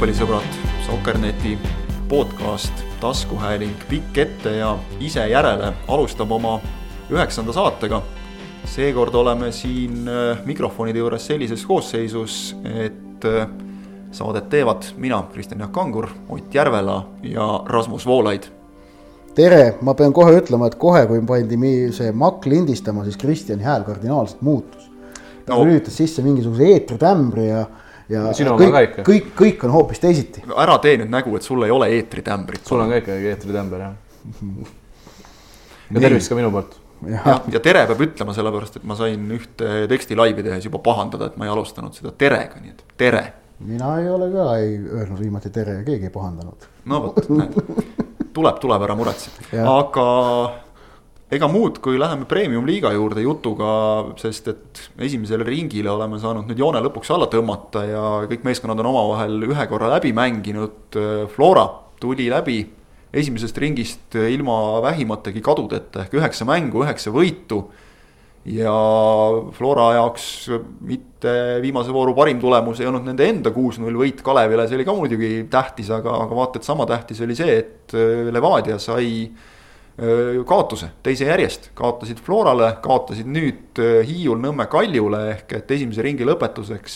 jalgpallisõbrad, Sokkerneti podcast taskuhääling Pikk ette ja ise järele alustab oma üheksanda saatega. seekord oleme siin äh, mikrofonide juures sellises koosseisus, et äh, saadet teevad mina, Kristjan Jaak Kangur, Ott Järvela ja Rasmus Voolaid. tere, ma pean kohe ütlema, et kohe, kui pandi see makk lindistama, siis Kristjani hääl kardinaalselt muutus. ta no. lülitas sisse mingisuguse eetritämbri ja ja kõik, kõik, kõik, kõik on hoopis teisiti. ära tee nüüd nägu, et sul ei ole eetritämbrit. sul on ka ikkagi eetritämber jah. ja tervist ka minu poolt. jah, ja tere peab ütlema, sellepärast et ma sain ühte teksti laivi tehes juba pahandada, et ma ei alustanud seda terega, nii et tere. mina ei ole ka ei öelnud viimati tere ja keegi ei pahandanud. no vot, näed, tuleb, tuleb, ära muretse, aga ega muud, kui läheme premium-liiga juurde jutuga, sest et esimesele ringile oleme saanud nüüd joone lõpuks alla tõmmata ja kõik meeskonnad on omavahel ühe korra läbi mänginud. Flora tuli läbi esimesest ringist ilma vähimategi kadudeta ehk üheksa mängu, üheksa võitu. ja Flora jaoks mitte viimase vooru parim tulemus ei olnud nende enda kuus-null võit Kalevile, see oli ka muidugi tähtis, aga, aga vaata, et sama tähtis oli see, et Levadia sai kaotuse, teise järjest, kaotasid Florale, kaotasid nüüd Hiiul, Nõmme, Kaljule ehk et esimese ringi lõpetuseks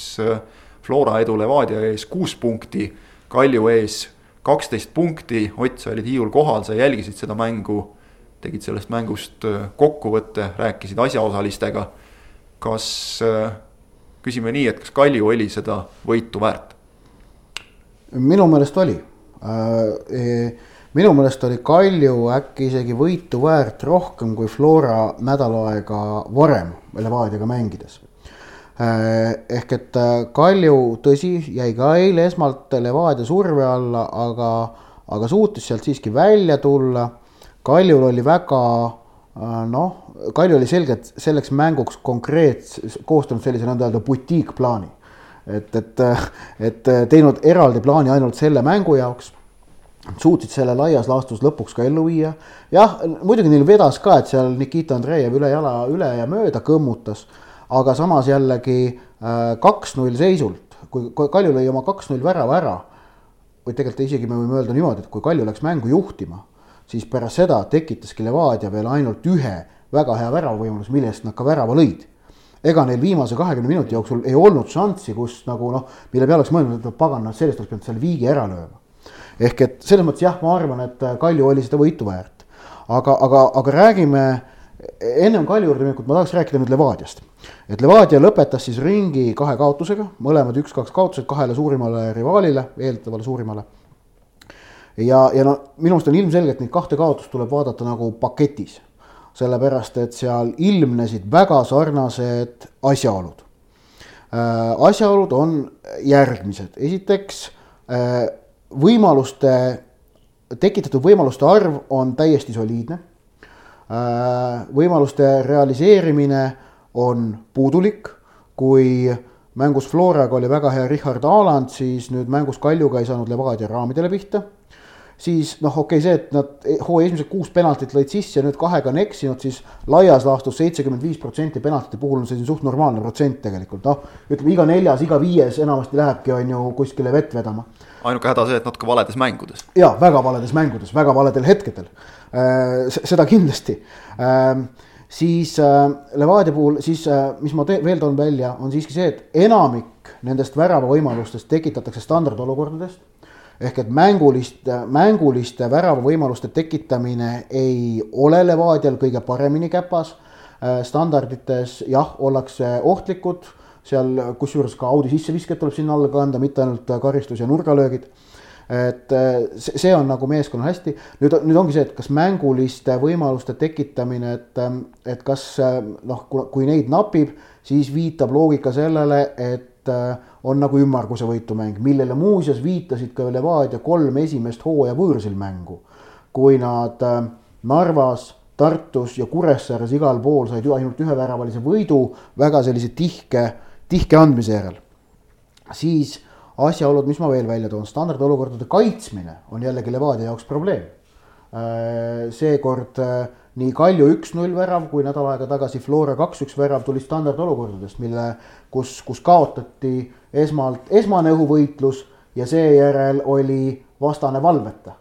Flora edu Levadia ees kuus punkti, Kalju ees kaksteist punkti, Ott, sa olid Hiiul kohal, sa jälgisid seda mängu, tegid sellest mängust kokkuvõtte, rääkisid asjaosalistega. kas, küsime nii, et kas Kalju oli seda võitu väärt? minu meelest oli äh, e minu meelest oli Kalju äkki isegi võitu väärt rohkem kui Flora nädal aega varem Levadiaga mängides. Äh, ehk et äh, Kalju, tõsi, jäi ka eile esmalt Levadia surve alla, aga, aga suutis sealt siiski välja tulla. Kaljul oli väga äh, noh, Kalju oli selgelt selleks mänguks konkreets-, koostanud sellise nõnda öelda butiikplaani. et, et, et teinud eraldi plaani ainult selle mängu jaoks suutsid selle laias laastus lõpuks ka ellu viia. jah, muidugi neil vedas ka, et seal Nikita Andreev üle jala, üle ja mööda kõmmutas, aga samas jällegi äh, kaks-null seisult, kui Kalju lõi oma kaks-null värava ära, või tegelikult isegi me võime öelda niimoodi, et kui Kalju läks mängu juhtima, siis pärast seda tekitaski Levadia veel ainult ühe väga hea väravavõimaluse, millest nad ka värava lõid. Ega neil viimase kahekümne minuti jooksul ei olnud šanssi, kus nagu noh, mille peale oleks mõelnud, et pagan, sellest oleks pidanud selle viigi ära lööma ehk et selles mõttes jah, ma arvan, et äh, Kalju oli seda võitu väärt. aga, aga, aga räägime ennem Kalju juurde minekut, ma tahaks rääkida nüüd Levadiast. et Levadia lõpetas siis ringi kahe kaotusega, mõlemad üks-kaks kaotused kahele suurimale rivaalile, eeldatavale suurimale. ja, ja no minu meelest on ilmselge, et neid kahte kaotust tuleb vaadata nagu paketis. sellepärast, et seal ilmnesid väga sarnased asjaolud äh,. asjaolud on järgmised, esiteks äh, võimaluste, tekitatud võimaluste arv on täiesti soliidne. Äh, võimaluste realiseerimine on puudulik, kui mängus Floraga oli väga hea Richard Aaland, siis nüüd mängus Kaljuga ei saanud Levadia raamidele pihta siis noh, okei okay,, see, et nad hooaja esimesed kuus penaltit lõid sisse ja nüüd kahega on eksinud, siis laias laastus seitsekümmend viis protsenti penaltite puhul on selline suht normaalne protsent tegelikult, noh. ütleme iga neljas, iga viies enamasti lähebki, on ju, kuskile vett vedama. Ainuke häda see, et natuke valedes mängudes. ja väga valedes mängudes, väga valedel hetkedel. Äh, seda kindlasti ähm, siis äh, Levadia puhul siis äh,, mis ma veel toon välja, on siiski see, et enamik nendest väravavõimalustest tekitatakse standardolukordadest ehk et mänguliste, mänguliste väravavõimaluste tekitamine ei ole Levadial kõige paremini käpas. Standardites jah, ollakse ohtlikud, seal kusjuures ka Audi sissevisked tuleb sinna alla kanda, mitte ainult karistus ja nurgalöögid et äh, see on nagu meeskonnal hästi, nüüd, nüüd ongi see, et kas mänguliste võimaluste tekitamine, et, ähm, et kas äh, noh, kui neid napib, siis viitab loogika sellele, et on nagu ümmarguse võitu mäng, millele muuseas viitasid ka Levadia kolm esimest hooaja võõrsil mängu. kui nad äh, Narvas, Tartus ja Kuressaares igal pool said ainult üheväravalise võidu väga sellise tihke, tihke andmise järel. siis asjaolud, mis ma veel välja toon, standardolukordade kaitsmine on jällegi Levadia jaoks probleem. Äh, seekord äh, nii Kalju üks-null värav kui nädal aega tagasi Flora kaks-üks värav tuli standardolukordadest, mille, kus, kus kaotati esmalt esmane õhuvõitlus ja seejärel oli vastane valveta.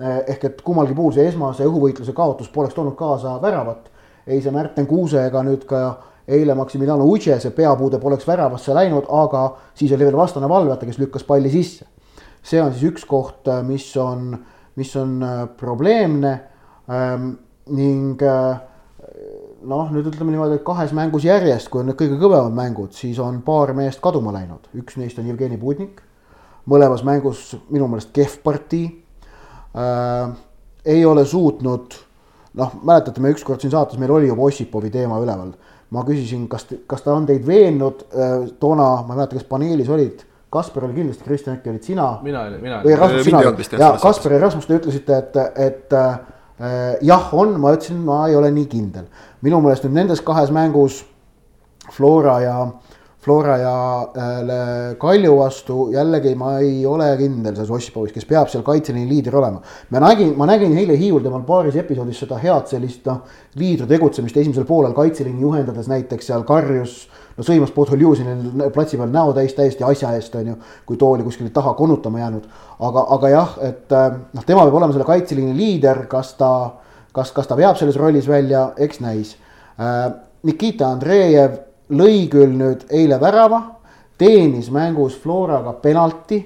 ehk et kummalgi puhul see esmase õhuvõitluse kaotus poleks toonud kaasa väravat. ei see Märten Kuuse ega nüüd ka eile Maximiliano Uche, see peapuude poleks väravasse läinud, aga siis oli veel vastane valveta, kes lükkas palli sisse. see on siis üks koht, mis on, mis on probleemne ähm, ning äh, noh, nüüd ütleme niimoodi, et kahes mängus järjest, kui on need kõige kõvemad mängud, siis on paar meest kaduma läinud, üks neist on Jevgeni Budnik. mõlemas mängus minu meelest kehv partii äh,. ei ole suutnud, noh, mäletate, me ükskord siin saates, meil oli juba Ossipovi teema üleval. Ma küsisin, kas, kas ta on teid veennud äh,, toona ma ei mäleta, kas paneelis olid Kasper oli kindlasti, Kristjan äkki olid sina. mina olin, mina olin. või Rasmus, sina olid ja Kasper ja Rasmus, te ütlesite, et, et äh, Äh, jah, on, ma ütlesin, ma ei ole nii kindel. minu meelest nüüd nendes kahes mängus Flora ja, Flora ja Kalju vastu jällegi ma ei ole kindel selles Ossipovis, kes peab seal kaitseliini liider olema. ma nägin, ma nägin eile Hiiul temal paaris episoodis seda head sellist noh, liidri tegutsemist esimesel poolel kaitseliini juhendades näiteks seal karjus no sõimas Podoljuzinil platsi peal näo täis täiesti asja eest, on ju, kui too oli kuskile taha konutama jäänud. aga, aga jah, et äh, noh, tema peab olema selle kaitseliini liider, kas ta, kas, kas ta veab selles rollis välja, eks näis. Äh, Nikita Andreev lõi küll nüüd eile värava, teenis mängus Floraga penalti,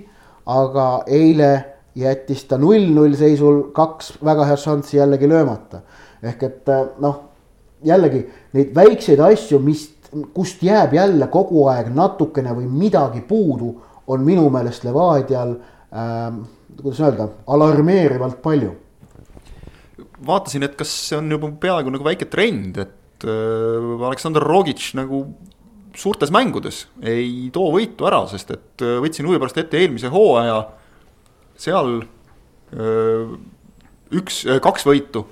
aga eile jättis ta null-null seisul kaks väga head šanssi jällegi löömata. ehk et äh, noh, jällegi neid väikseid asju, mis kust jääb jälle kogu aeg natukene või midagi puudu, on minu meelest Levadial äh,, kuidas öelda, alarmeerivalt palju. vaatasin, et kas see on juba peaaegu nagu väike trend, et äh, Aleksandr Rogic nagu suurtes mängudes ei too võitu ära, sest et äh, võtsin huvi pärast ette eelmise hooaja, seal äh, üks, kaks võitu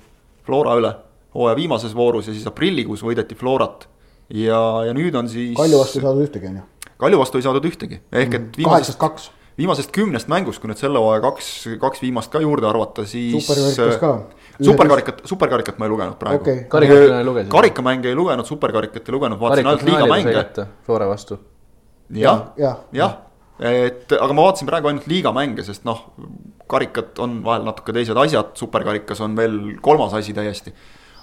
Flora üle hooaja viimases voorus ja siis aprillikuus võideti Florat ja, ja nüüd on siis. Kalju vastu ei saadud ühtegi, on ju. Kalju vastu ei saadud ühtegi, ehk et mm. viimasest, viimasest kümnest mängust, kui nüüd selle hooaja kaks, kaks viimast ka juurde arvata, siis. superkarikas ka. Superkarikat, superkarikat ma ei lugenud praegu okay.. karikamänge karikamänge ei lugenud, superkarikat ei lugenud, vaatasin ainult liigamänge. Flora vastu. jah, jah ja. ja., et aga ma vaatasin praegu ainult liigamänge, sest noh, karikad on vahel natuke teised asjad, superkarikas on veel kolmas asi täiesti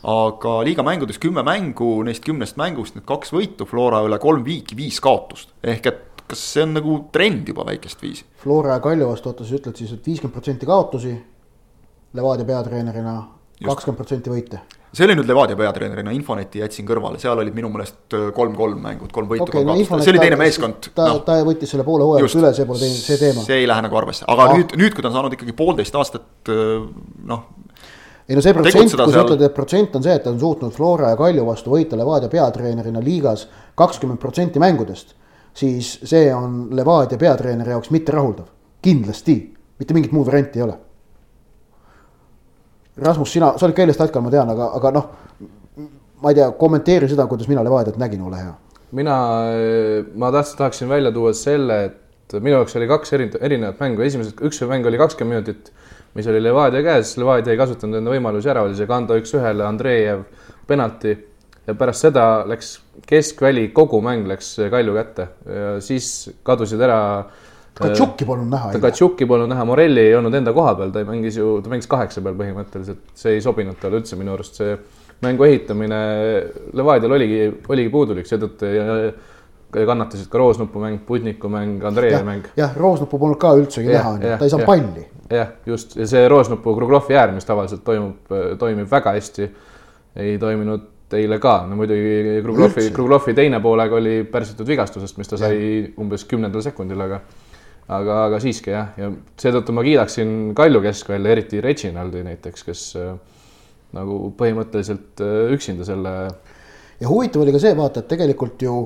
aga liiga mängudes kümme mängu, neist kümnest mängust need kaks võitu Flora üle, kolm viiki, viis kaotust. ehk et kas see on nagu trend juba väikest viisi? Flora ja Kalju vastu, oota, sa ütled siis, et viiskümmend protsenti kaotusi Levadia peatreenerina, kakskümmend protsenti võite see oli nüüd Levadia peatreenerina, Infoneti jätsin kõrvale, seal olid minu meelest kolm-kolm mängud, kolm võitu okay,, kolm no, kaotust, see oli teine meeskond. ta no., ta võttis selle poole hooajast üle, see pole teine, see teema. see ei lähe nagu arvesse, aga ah. nüüd, nüüd, kui ta on saanud ikkagi poolteist aastat noh, ei no see protsent, kui sa ütled, et protsent on see, et ta on suutnud Flora ja Kalju vastu võita Levadia peatreenerina liigas kakskümmend protsenti mängudest, siis see on Levadia peatreeneri jaoks mitte rahuldav, kindlasti, mitte mingit muud varianti ei ole. Rasmus, sina, sa olid ka eile statkal, ma tean, aga, aga noh, ma ei tea, kommenteeri seda, kuidas mina Levadiat nägin, ole hea. mina, ma tahtsin, tahaksin välja tuua selle, et minu jaoks oli kaks erinevat mängu, esimesed, üks mäng oli kakskümmend minutit mis oli Levadia käes, Levadia ei kasutanud enda võimalusi ära, oli see kanda üks-ühele Andreev penalti ja pärast seda läks keskväli, kogu mäng läks Kalju kätte ja siis kadusid ära. Katšuki polnud näha. Katšuki polnud näha, Morelli ei olnud enda koha peal, ta mängis ju, ta mängis kaheksa peal põhimõtteliselt, see ei sobinud talle üldse minu arust, see mängu ehitamine Levadial oligi, oligi puudulik, seetõttu kannatasid ka Roosnupu mäng, Putniku mäng, Andrei mäng. jah, Roosnupu polnud ka üldsegi näha, ta ei saanud palli jah, just ja see Roosnupu Kruglovi äär, mis tavaliselt toimub, toimib väga hästi, ei toiminud eile ka, no muidugi Kruglovi, Kruglovi teine poolega oli pärsitud vigastusest, mis ta sai ja. umbes kümnendal sekundil, aga aga, aga siiski jah, ja seetõttu ma kiidaksin Kalju keskvälja, eriti Reginaldi näiteks, kes äh, nagu põhimõtteliselt äh, üksinda selle. ja huvitav oli ka see, vaata, et tegelikult ju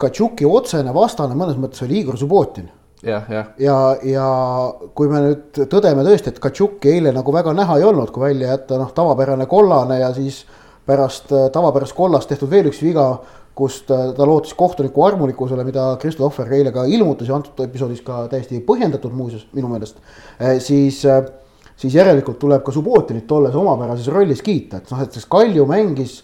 Katšuki otsene vastane mõnes mõttes oli Igor Subbotin jah, jah. ja, ja kui me nüüd tõdeme tõesti, et Katšuki eile nagu väga näha ei olnud, kui välja jätta noh, tavapärane kollane ja siis pärast äh, tavapärast kollast tehtud veel üks viga, kust äh, ta lootis kohtuniku armulikkusele, mida Kristo Ohver eile ka ilmutas ja antud episoodis ka täiesti põhjendatud muuseas minu meelest, äh, siis siis järelikult tuleb ka Subbotinit tolles omapärases rollis kiita, et noh, et siis Kalju mängis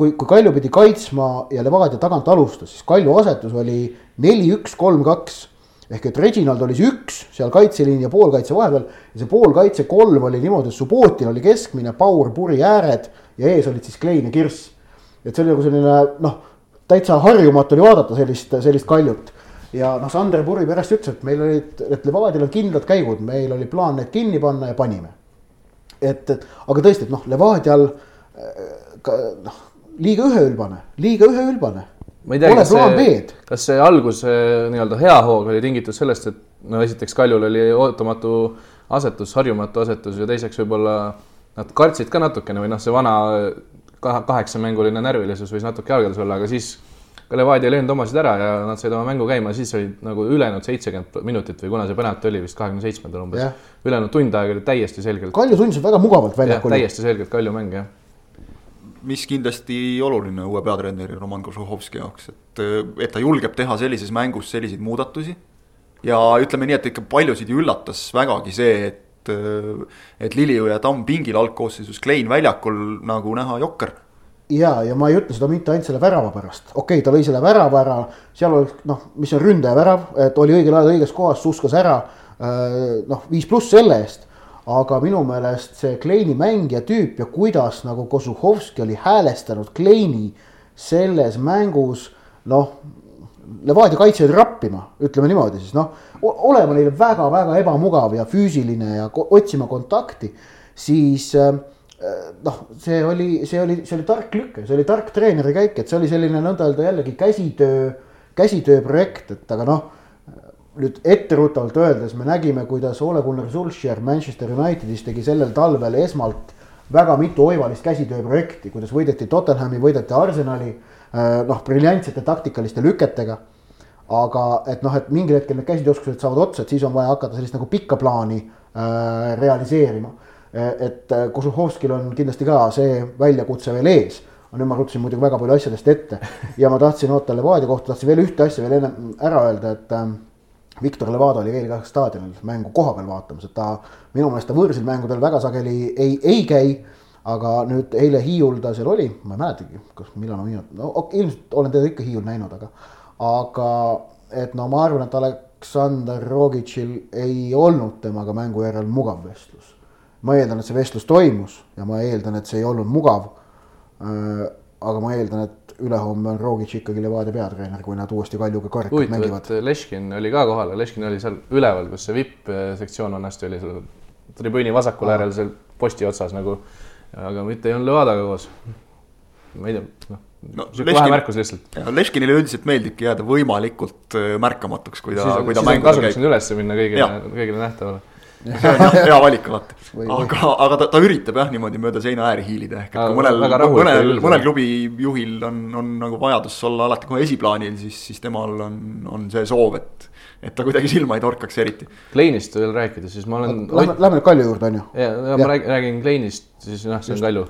kui, kui Kalju pidi kaitsma ja Levadia tagant alustas, siis Kalju asetus oli neli, üks, kolm, kaks. ehk et Reginald oli see üks seal kaitseliini ja poolkaitse vahepeal ja see poolkaitse kolm oli niimoodi, et Subbotin oli keskmine, Paur, Puri ääred ja ees olid siis Klein ja Kirss. Et see oli nagu selline noh, täitsa harjumatu oli vaadata sellist, sellist kaljut ja noh, Sander Puri pärast ütles, et meil olid, et Levadial on kindlad käigud, meil oli plaan need kinni panna ja panime. et, et aga tõesti, et noh, Levadial ka noh, liiga üheülbane, liiga üheülbane. ma ei tea, kas see, kas see alguse nii-öelda hea hoog oli tingitud sellest, et no esiteks Kaljul oli ootamatu asetus, harjumatu asetus ja teiseks võib-olla nad kartsid ka natukene või noh, see vana kaheksamänguline närvilisus võis natuke jalgades olla, aga siis ka Levadia ei löönud omasid ära ja nad said oma mängu käima, siis olid nagu ülejäänud seitsekümmend minutit või kuna see penalt oli vist kahekümne seitsmendal umbes, ülejäänud tund aega oli täiesti selgelt. Kalju tundis väga mugavalt väljakul. täiesti selgelt Kalju mäng jah mis kindlasti oluline uue peatreeneri Roman Kožuhovski jaoks, et, et ta julgeb teha sellises mängus selliseid muudatusi. ja ütleme nii, et ikka paljusid üllatas vägagi see, et, et Liliu ja Tamm pingil algkoosseisus, Klein väljakul nagu näha jokker ja, ja ma ei ütle seda mitte ainult selle värava pärast, okei okay,, ta lõi selle värava ära, seal oleks noh, mis on ründaja värav, et oli õigel ajal õiges kohas, suskas ära. Äh, noh, viis pluss selle eest, aga minu meelest see Kleini mängija tüüp ja kuidas nagu Kozuhovski oli häälestanud Kleini selles mängus, noh. Levadia kaitse oli rappima, ütleme niimoodi siis noh, olema neile väga-väga ebamugav ja füüsiline ja otsima kontakti, siis äh, noh, see oli, see oli, see oli tark lüke, see oli tark treeneri käik, et see oli selline nõnda öelda jällegi käsitöö, käsitöö projekt, et aga noh. nüüd etteruttavalt öeldes me nägime, kuidas Ole Gunnar Solskjaer Manchester Unitedis tegi sellel talvel esmalt väga mitu oivalist käsitööprojekti, kuidas võideti Tottenhami, võideti Arsenali. Äh, noh, briljantsete taktikaliste lüketega. aga et noh, et mingil hetkel need käsitööoskused saavad otsa, et siis on vaja hakata sellist nagu pikka plaani äh, realiseerima et äh, Kožuhovskil on kindlasti ka see väljakutse veel ees. nüüd ma rutasin muidugi väga palju asjadest ette ja ma tahtsin oota Levadia kohta, tahtsin veel ühte asja veel enne ära öelda, et äh, Viktor Levada oli kaheksa staadionil mängu kohapeal vaatamas, et ta minu meelest ta võõrsil mängudel väga sageli ei, ei käi. Aga nüüd eile Hiiul ta seal oli, ma ei mäletagi, kas millal ma viinud, no ilmselt olen teda ikka Hiiul näinud, aga, aga et no ma arvan, et Aleksandr Rogitšil ei olnud temaga mängu järel mugav vestlus ma eeldan, et see vestlus toimus ja ma eeldan, et see ei olnud mugav. Äh, aga ma eeldan, et ülehomme on Rogic ikkagi Levadia peatreener, kui nad uuesti Kaljuga karikad mängivad. Leškin oli ka kohal, Leškin oli seal üleval, kus see vipp-sektsioon vanasti oli seal tribüüni vasakul äärel seal posti otsas nagu. Aga mitte ei olnud Levadaga koos. ma ei tea, noh no, sihuke vahemärkus lihtsalt. Leškinile üldiselt meeldibki jääda võimalikult äh, märkamatuks, kui ta, kui ta mängudel käib. üles minna kõigile, kõigile nähtavale see on jah hea valik alati, aga, aga ta, ta üritab jah niimoodi mööda seina ääri hiilida, ehk et kui mõnel, mõnel, mõnel klubi juhil on, on nagu vajadus olla alati kohe esiplaanil, siis, siis temal on, on see soov, et. Et ta kuidagi silma ei torkaks eriti. Kleinist veel rääkida, siis ma olen. Lähme, lähme nüüd Kalju juurde, on ju. ja, ja ma räägin, räägin Kleinist, siis noh, see on Kalju.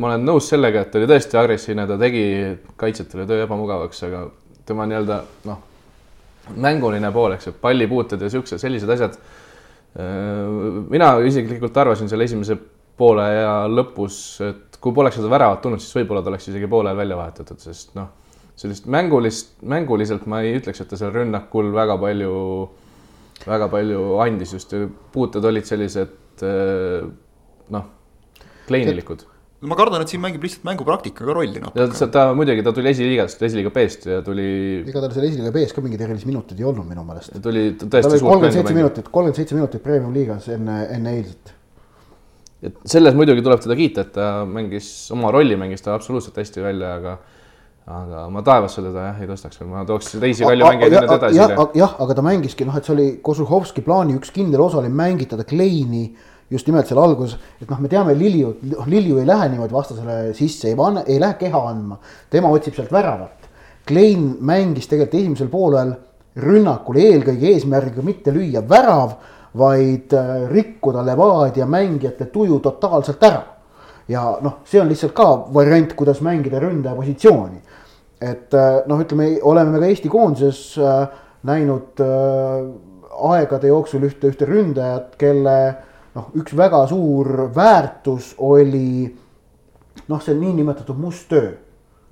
ma olen nõus sellega, et ta oli tõesti agressiivne, ta tegi kaitsjatele töö ebamugavaks, aga tema nii-öelda noh, mänguline pool, eks ju, pallipuuted ja siuksed, sellised asjad Äh, mina isiklikult arvasin selle esimese poole ja lõpus, et kui poleks seda väravat tulnud, siis võib-olla ta oleks isegi poolel välja vahetatud, sest noh, sellist mängulist, mänguliselt ma ei ütleks, et ta seal rünnakul väga palju, väga palju andis just ja puuted olid sellised äh, noh, kleinilikud ma kardan, et siin mängib lihtsalt mängupraktikaga rolli natuke. ta muidugi, ta tuli esiliigast, esiliiga B-st ja tuli. ega tal seal esiliiga B-s ka mingeid erilisi minuteid ei olnud minu meelest. tuli tõesti suurt kolmkümmend seitse minutit, kolmkümmend seitse minutit Premium liigas enne, enne eilset. et selles muidugi tuleb teda kiita, et ta mängis oma rolli, mängis ta absoluutselt hästi välja, aga aga ma taevasse teda jah ei tõstaks veel, ma tooks teisi Kalju mängijaid enne teda esile. jah, aga ta mängiski noh, et see oli Kozuhovski plaani üks kindel osa oli mängitada Kleini just nimelt seal alguses, et noh, me teame, Lilju, noh Lilju ei lähe niimoodi vastasele sisse, ei panne, ei lähe keha andma. tema otsib sealt väravat. Klein mängis tegelikult esimesel poolel rünnakul eelkõige eesmärgiga mitte lüüa värav, vaid äh, rikkuda Levadia mängijate tuju totaalselt ära. ja noh, see on lihtsalt ka variant, kuidas mängida ründaja positsiooni. Et äh, noh, ütleme, oleme ka Eesti koondises äh, näinud aegade jooksul ühte, ühte ründajat, kelle noh, üks väga suur väärtus oli noh, see niinimetatud must töö.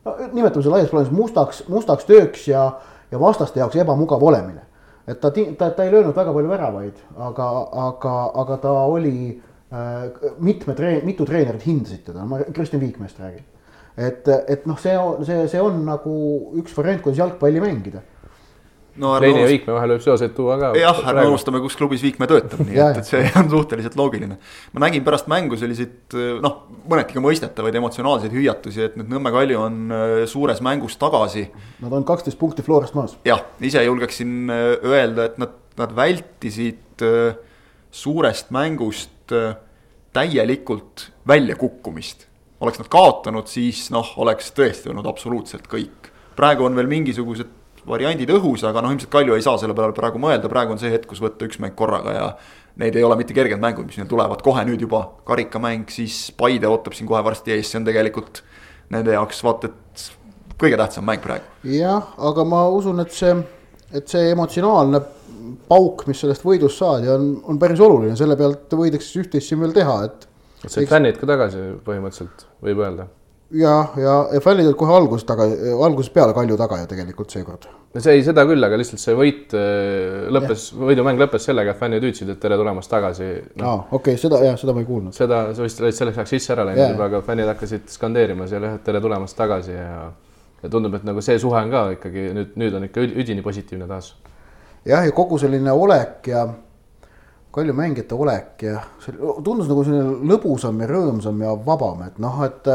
no nimetame seda laias plaanis mustaks, mustaks tööks ja, ja vastaste jaoks ebamugav olemine. et ta, ta, ta ei löönud väga palju väravaid, aga, aga, aga ta oli äh, mitme treen-, mitu treenerit hindasid teda, ma Kristjan Viikmäest räägin. Et, et noh, see, see, see on nagu üks variant, kuidas jalgpalli mängida no, Reini ja Viikme vahel võib seoseid tuua ka. jah, ärme unustame, kus klubis Viikme töötab, nii et, et see on suhteliselt loogiline. ma nägin pärast mängu selliseid noh, mõneti ka mõistetavaid emotsionaalseid hüüatusi, et nüüd Nõmme Kalju on äh, suures mängus tagasi. Nad on kaksteist punkti Florast maas. jah, ise julgeksin äh, öelda, et nad, nad vältisid äh, suurest mängust täielikult väljakukkumist. Oleks nad kaotanud, siis noh, oleks tõesti olnud absoluutselt kõik. praegu on veel mingisugused variandid õhus, aga noh, ilmselt Kalju ei saa selle peale praegu mõelda, praegu on see hetk, kus võtta üks mäng korraga ja. Need ei ole mitte kerged mängud, mis neil tulevad kohe nüüd juba, karikamäng, siis Paide ootab siin kohe varsti ees, see on tegelikult nende jaoks vaata et kõige tähtsam mäng praegu. jah, aga ma usun, et see, et see emotsionaalne pauk, mis sellest võidust saadi, on, on päris oluline, selle pealt võidakse üht-teist siin veel teha, et. Et said fännid ka tagasi põhimõtteliselt, võib öelda ja, ja, ja fännid olid kohe algusest taga, algusest peale Kalju taga ju tegelikult seekord. no see ei, seda küll, aga lihtsalt see võit äh, lõppes, võidumäng lõppes sellega, et fännid hüüdsid, et tere tulemast tagasi no.. aa, okei okay,, seda jah, seda ma ei kuulnud. seda, sa vist olid selleks ajaks sisse ära läinud juba, aga fännid hakkasid skandeerima seal jah, et tere tulemast tagasi ja ja tundub, et nagu see suhe on ka ikkagi nüüd, nüüd on ikka üdini positiivne taas. jah, ja kogu selline olek ja Kalju mängijate olek ja see tundus nagu selline lõbusam ja rõõmsam ja vabam, et noh, et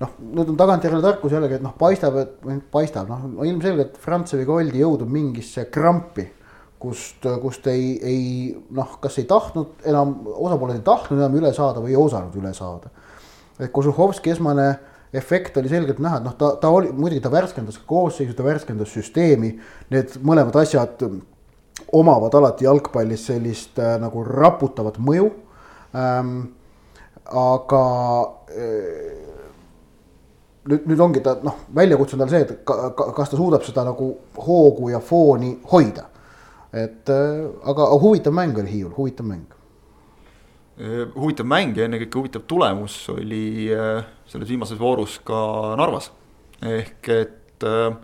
noh, nüüd on tagantjärele tarkus jällegi, et noh, paistab, et paistab, noh ilmselgelt Frantseviga oldi jõudnud mingisse krampi. kust, kust ei, ei noh, kas ei tahtnud enam, osapooled ei tahtnud enam üle saada või ei osanud üle saada. et Kožuhovski esmane efekt oli selgelt näha, et noh, ta, ta oli, muidugi ta värskendas koosseisu, ta värskendas süsteemi. Need mõlemad asjad omavad alati jalgpallis sellist äh, nagu raputavat mõju ähm,. aga äh, nüüd, nüüd ongi ta noh, väljakutse on tal see, et ka, ka, kas ta suudab seda nagu hoogu ja fooni hoida. et äh, aga huvitav mäng oli Hiiul, huvitav mäng. Äh, huvitav mäng ja ennekõike huvitav tulemus oli äh, selles viimases voorus ka Narvas. ehk et äh,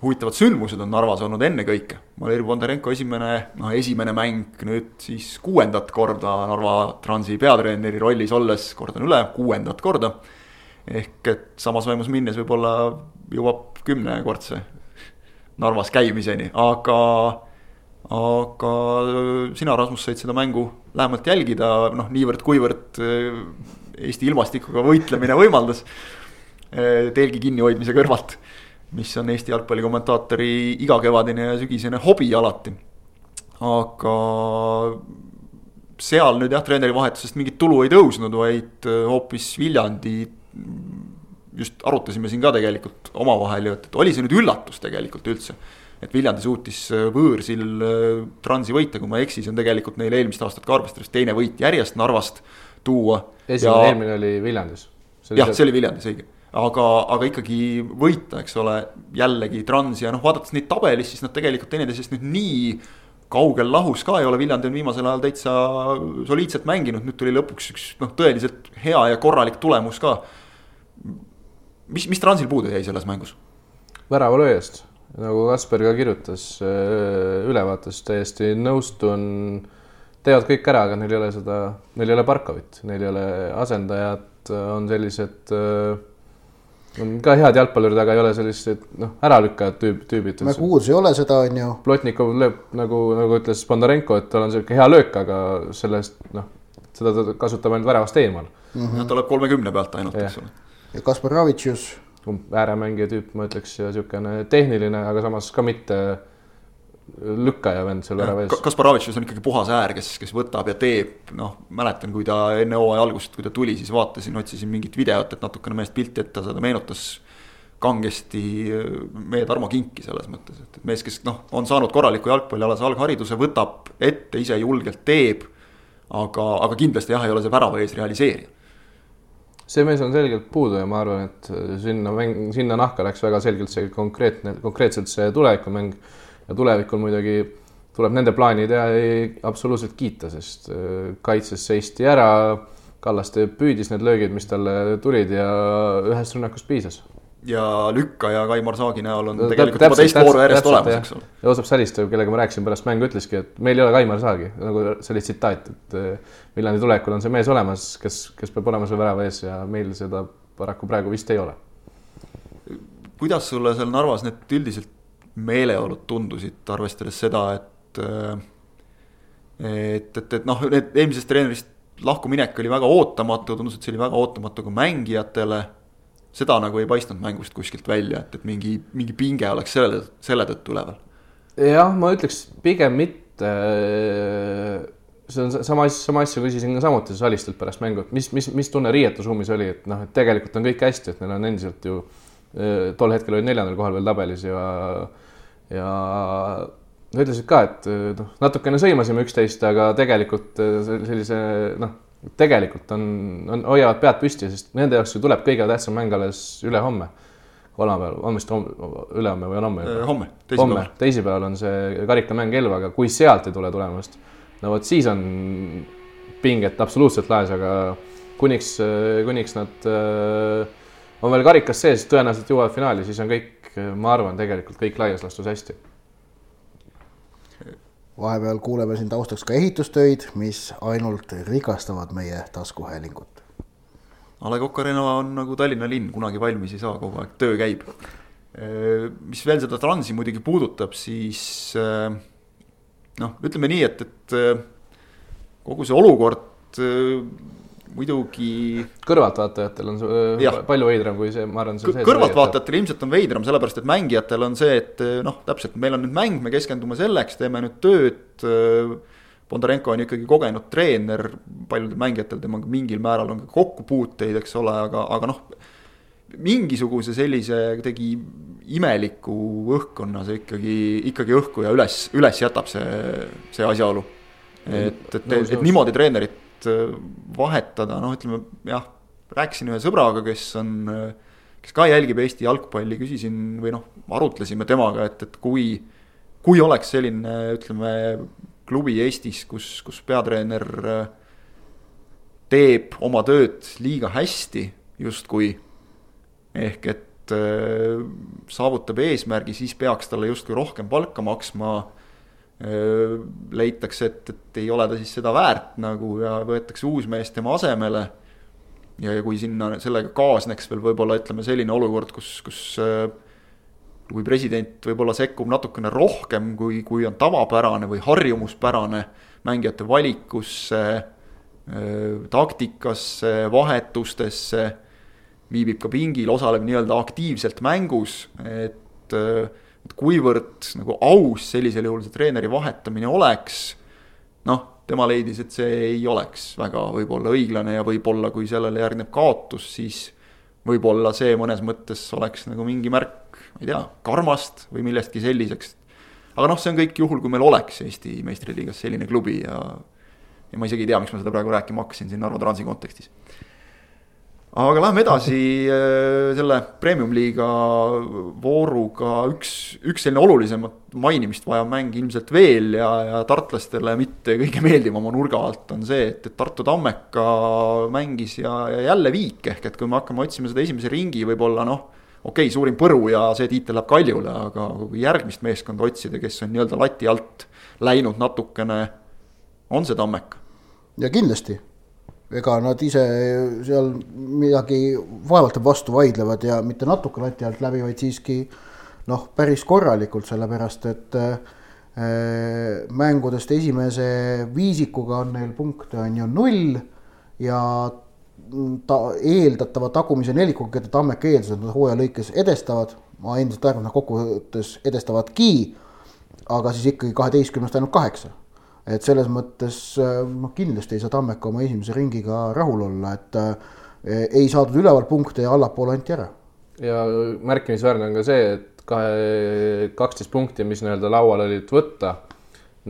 huvitavad sündmused on Narvas olnud ennekõike. Valeri Bondarenko esimene, noh esimene mäng nüüd siis kuuendat korda Narva Transi peatreeneri rollis olles, kordan üle, kuuendat korda ehk et samas vaimus minnes võib-olla jõuab kümnekordse Narvas käimiseni, aga, aga sina, Rasmus, said seda mängu lähemalt jälgida, noh, niivõrd-kuivõrd eh, Eesti ilmastikuga võitlemine võimaldas. Eh, telgi kinnihoidmise kõrvalt, mis on Eesti jalgpallikommentaatori igakevadine ja sügisene hobi alati. aga seal nüüd jah, treeneri vahetusest mingit tulu ei tõusnud, vaid eh, hoopis Viljandi just arutasime siin ka tegelikult omavahel ju, et, et oli see nüüd üllatus tegelikult üldse. et Viljandi suutis äh, võõrsil äh, Transi võita, kui ma ei eksi, see on tegelikult neil eelmist aastat ka arvestades teine võit järjest Narvast tuua. esimene ja..., eelmine oli Viljandis. jah, see oli Viljandis, õige aga, aga ikkagi võita, eks ole, jällegi Trans ja noh, vaadates neid tabelis, siis nad tegelikult teineteisest nüüd nii kaugel lahus ka ei ole, Viljandi on viimasel ajal täitsa soliidselt mänginud, nüüd tuli lõpuks üks noh, tõeliselt hea ja korralik tulemus ka mis, mis Transil puudu jäi selles mängus? väravalööjast, nagu Kasper ka kirjutas ülevaates, täiesti nõustun. teevad kõik ära, aga neil ei ole seda, neil ei ole Barkovit, neil ei ole asendajat, on sellised äh, on ka head jalgpallurid, aga ei ole sellised noh, äralükkajad tüüp, tüübid. Mägu uus ei ole seda, on ju. Plotnikov lööb nagu, nagu ütles Bondarenko, et tal on sihuke hea löök, aga sellest noh, seda ta kasutab ainult väravast eemal mm. -hmm. ta lööb kolmekümne pealt ainult, eks ole ja Kaspar Ravitšius. ääremängija tüüp, ma ütleks, ja niisugune tehniline, aga samas ka mitte lükkaja vend seal värava ees. Kaspar Ravitšius on ikkagi puhas äär, kes, kes võtab ja teeb, noh, mäletan, kui ta enne hooaja algust, kui ta tuli, siis vaatasin, otsisin mingit videot, et natukene meest pilti ette saada, meenutas kangesti meie Tarmo Kinki selles mõttes, et mees, kes noh, on saanud korraliku jalgpallialase alghariduse, võtab ette, ise julgelt teeb. aga, aga kindlasti jah, ei ole see värava ees realiseerija see mees on selgelt puudu ja ma arvan, et sinna mäng, sinna nahka läks väga selgelt see konkreetne, konkreetselt see tulevikumäng. Ja tulevikul muidugi tuleb nende plaani teha absoluutselt kiita, sest äh, kaitses seisti ära. Kallaste püüdis need löögid, mis talle tulid ja ühest rünnakust piisas. ja Lükka ja Kaimar Saagi näol on no, tegelikult juba teist vooru järjest olemas, eks ole. Joosep Salistev, kellega ma rääkisin pärast mängu, ütleski, et meil ei ole Kaimar Saagi, nagu see oli tsitaat, et Viljandi eh, tulekul on see mees olemas, kes, kes peab olema seal värava ees ja meil seda paraku praegu vist ei ole. kuidas sulle seal Narvas need üldiselt meeleolud tundusid, arvestades seda, et et, et, et noh, need eelmisest treenerist lahkuminek oli väga ootamatu, tundus, et see oli väga ootamatu ka mängijatele seda nagu ei paistnud mängust kuskilt välja, et, et mingi, mingi pinge oleks selle, selle tõttu üleval. jah, ma ütleks pigem mitte. see on sama asja, sama asja küsisin ka samuti Salistelt pärast mängu, et mis, mis, mis tunne riietusruumis oli, et noh, et tegelikult on kõik hästi, et neil on endiselt ju tol hetkel oli neljandal kohal veel tabelis ja, ja nad ütlesid ka, et noh, natukene sõimasime üksteist, aga tegelikult sellise noh tegelikult on, on, hoiavad pead püsti, sest nende jaoks ju tuleb kõige tähtsam mäng alles ülehomme. kolmapäeval, on vist ülehomme või on homme? homme, teisipäeval. teisipäeval on see karikamäng Elvaga, kui sealt ei tule tulemust, no vot siis on pinget absoluutselt laes, aga kuniks, kuniks nad äh, on veel karikas sees, tõenäoliselt jõuavad finaali, siis on kõik, ma arvan, tegelikult kõik laias laastus hästi vahepeal kuuleme siin taustaks ka ehitustöid, mis ainult rikastavad meie taskuhäälingut. A Le Coq Arena on nagu Tallinna linn, kunagi valmis ei saa, kogu aeg töö käib. mis veel seda Transi muidugi puudutab, siis noh, ütleme nii, et, et kogu see olukord muidugi. kõrvaltvaatajatel on see ja. palju veidram kui see, ma arvan. kõrvaltvaatajatel ilmselt on veidram, sellepärast et mängijatel on see, et noh, täpselt, meil on nüüd mäng, me keskendume selleks, teeme nüüd tööd. Bondarenko on ikkagi kogenud treener, paljudel mängijatel temaga mingil määral on ka kokkupuuteid, eks ole, aga, aga noh. mingisuguse sellise kuidagi imeliku õhkkonna see ikkagi, ikkagi õhku ja üles, üles jätab see, see asjaolu. et, et, et, et niimoodi treenerit Äh, vahetada, noh, ütleme jah, rääkisin ühe sõbraga, kes on, kes ka jälgib Eesti jalgpalli, küsisin või noh, arutlesime temaga, et, et kui, kui oleks selline, ütleme, klubi Eestis, kus, kus peatreener äh, teeb oma tööd liiga hästi justkui. ehk et äh, saavutab eesmärgi, siis peaks talle justkui rohkem palka maksma leitakse, et, et ei ole ta siis seda väärt nagu ja võetakse uus mees tema asemele. ja, ja kui sinna sellega kaasneks veel võib-olla ütleme selline olukord, kus, kus kui president võib-olla sekkub natukene rohkem, kui, kui on tavapärane või harjumuspärane mängijate valikusse, taktikasse, vahetustesse, viibib ka pingil, osaleb nii-öelda aktiivselt mängus, et et kuivõrd nagu aus sellisel juhul see treeneri vahetamine oleks. noh, tema leidis, et see ei oleks väga võib-olla õiglane ja võib-olla kui sellele järgneb kaotus, siis võib-olla see mõnes mõttes oleks nagu mingi märk, ma ei tea, karmast või millestki selliseks. aga noh, see on kõik juhul, kui meil oleks Eesti meistriliigas selline klubi ja ja ma isegi ei tea, miks ma seda praegu rääkima hakkasin siin Narva Transi kontekstis aga lähme edasi äh, selle premium-liiga vooruga, üks, üks selline olulisemat mainimist vajav mäng ilmselt veel ja, ja tartlastele mitte kõige meeldivama nurga alt on see, et, et Tartu Tammeka mängis ja, ja jälle viik, ehk et kui me hakkame otsima seda esimese ringi, võib-olla noh, okei okay,, suurim põru ja see tiitel läheb Kaljule, aga kui järgmist meeskonda otsida, kes on nii-öelda lati alt läinud natukene, on see Tammeka? ja kindlasti ega nad ise seal midagi vaevalt vastu vaidlevad ja mitte natuke lati alt läbi, vaid siiski noh, päris korralikult, sellepärast et äh, mängudest esimese viisikuga on neil punkte on ju null ja ta eeldatava tagumise nelikuga, keda Tammek eeldas, et nad hooaja lõikes edestavad, ma endiselt arvan, nad kokkuvõttes edestavadki, aga siis ikkagi kaheteistkümnest ainult kaheksa et selles mõttes noh, kindlasti ei saa Tammeka oma esimese ringiga rahul olla, et äh, ei saadud üleval punkte ja allapoole anti ära. ja märkimisväärne on ka see, et kahe, kaksteist punkti, mis nii-öelda laual olid võtta,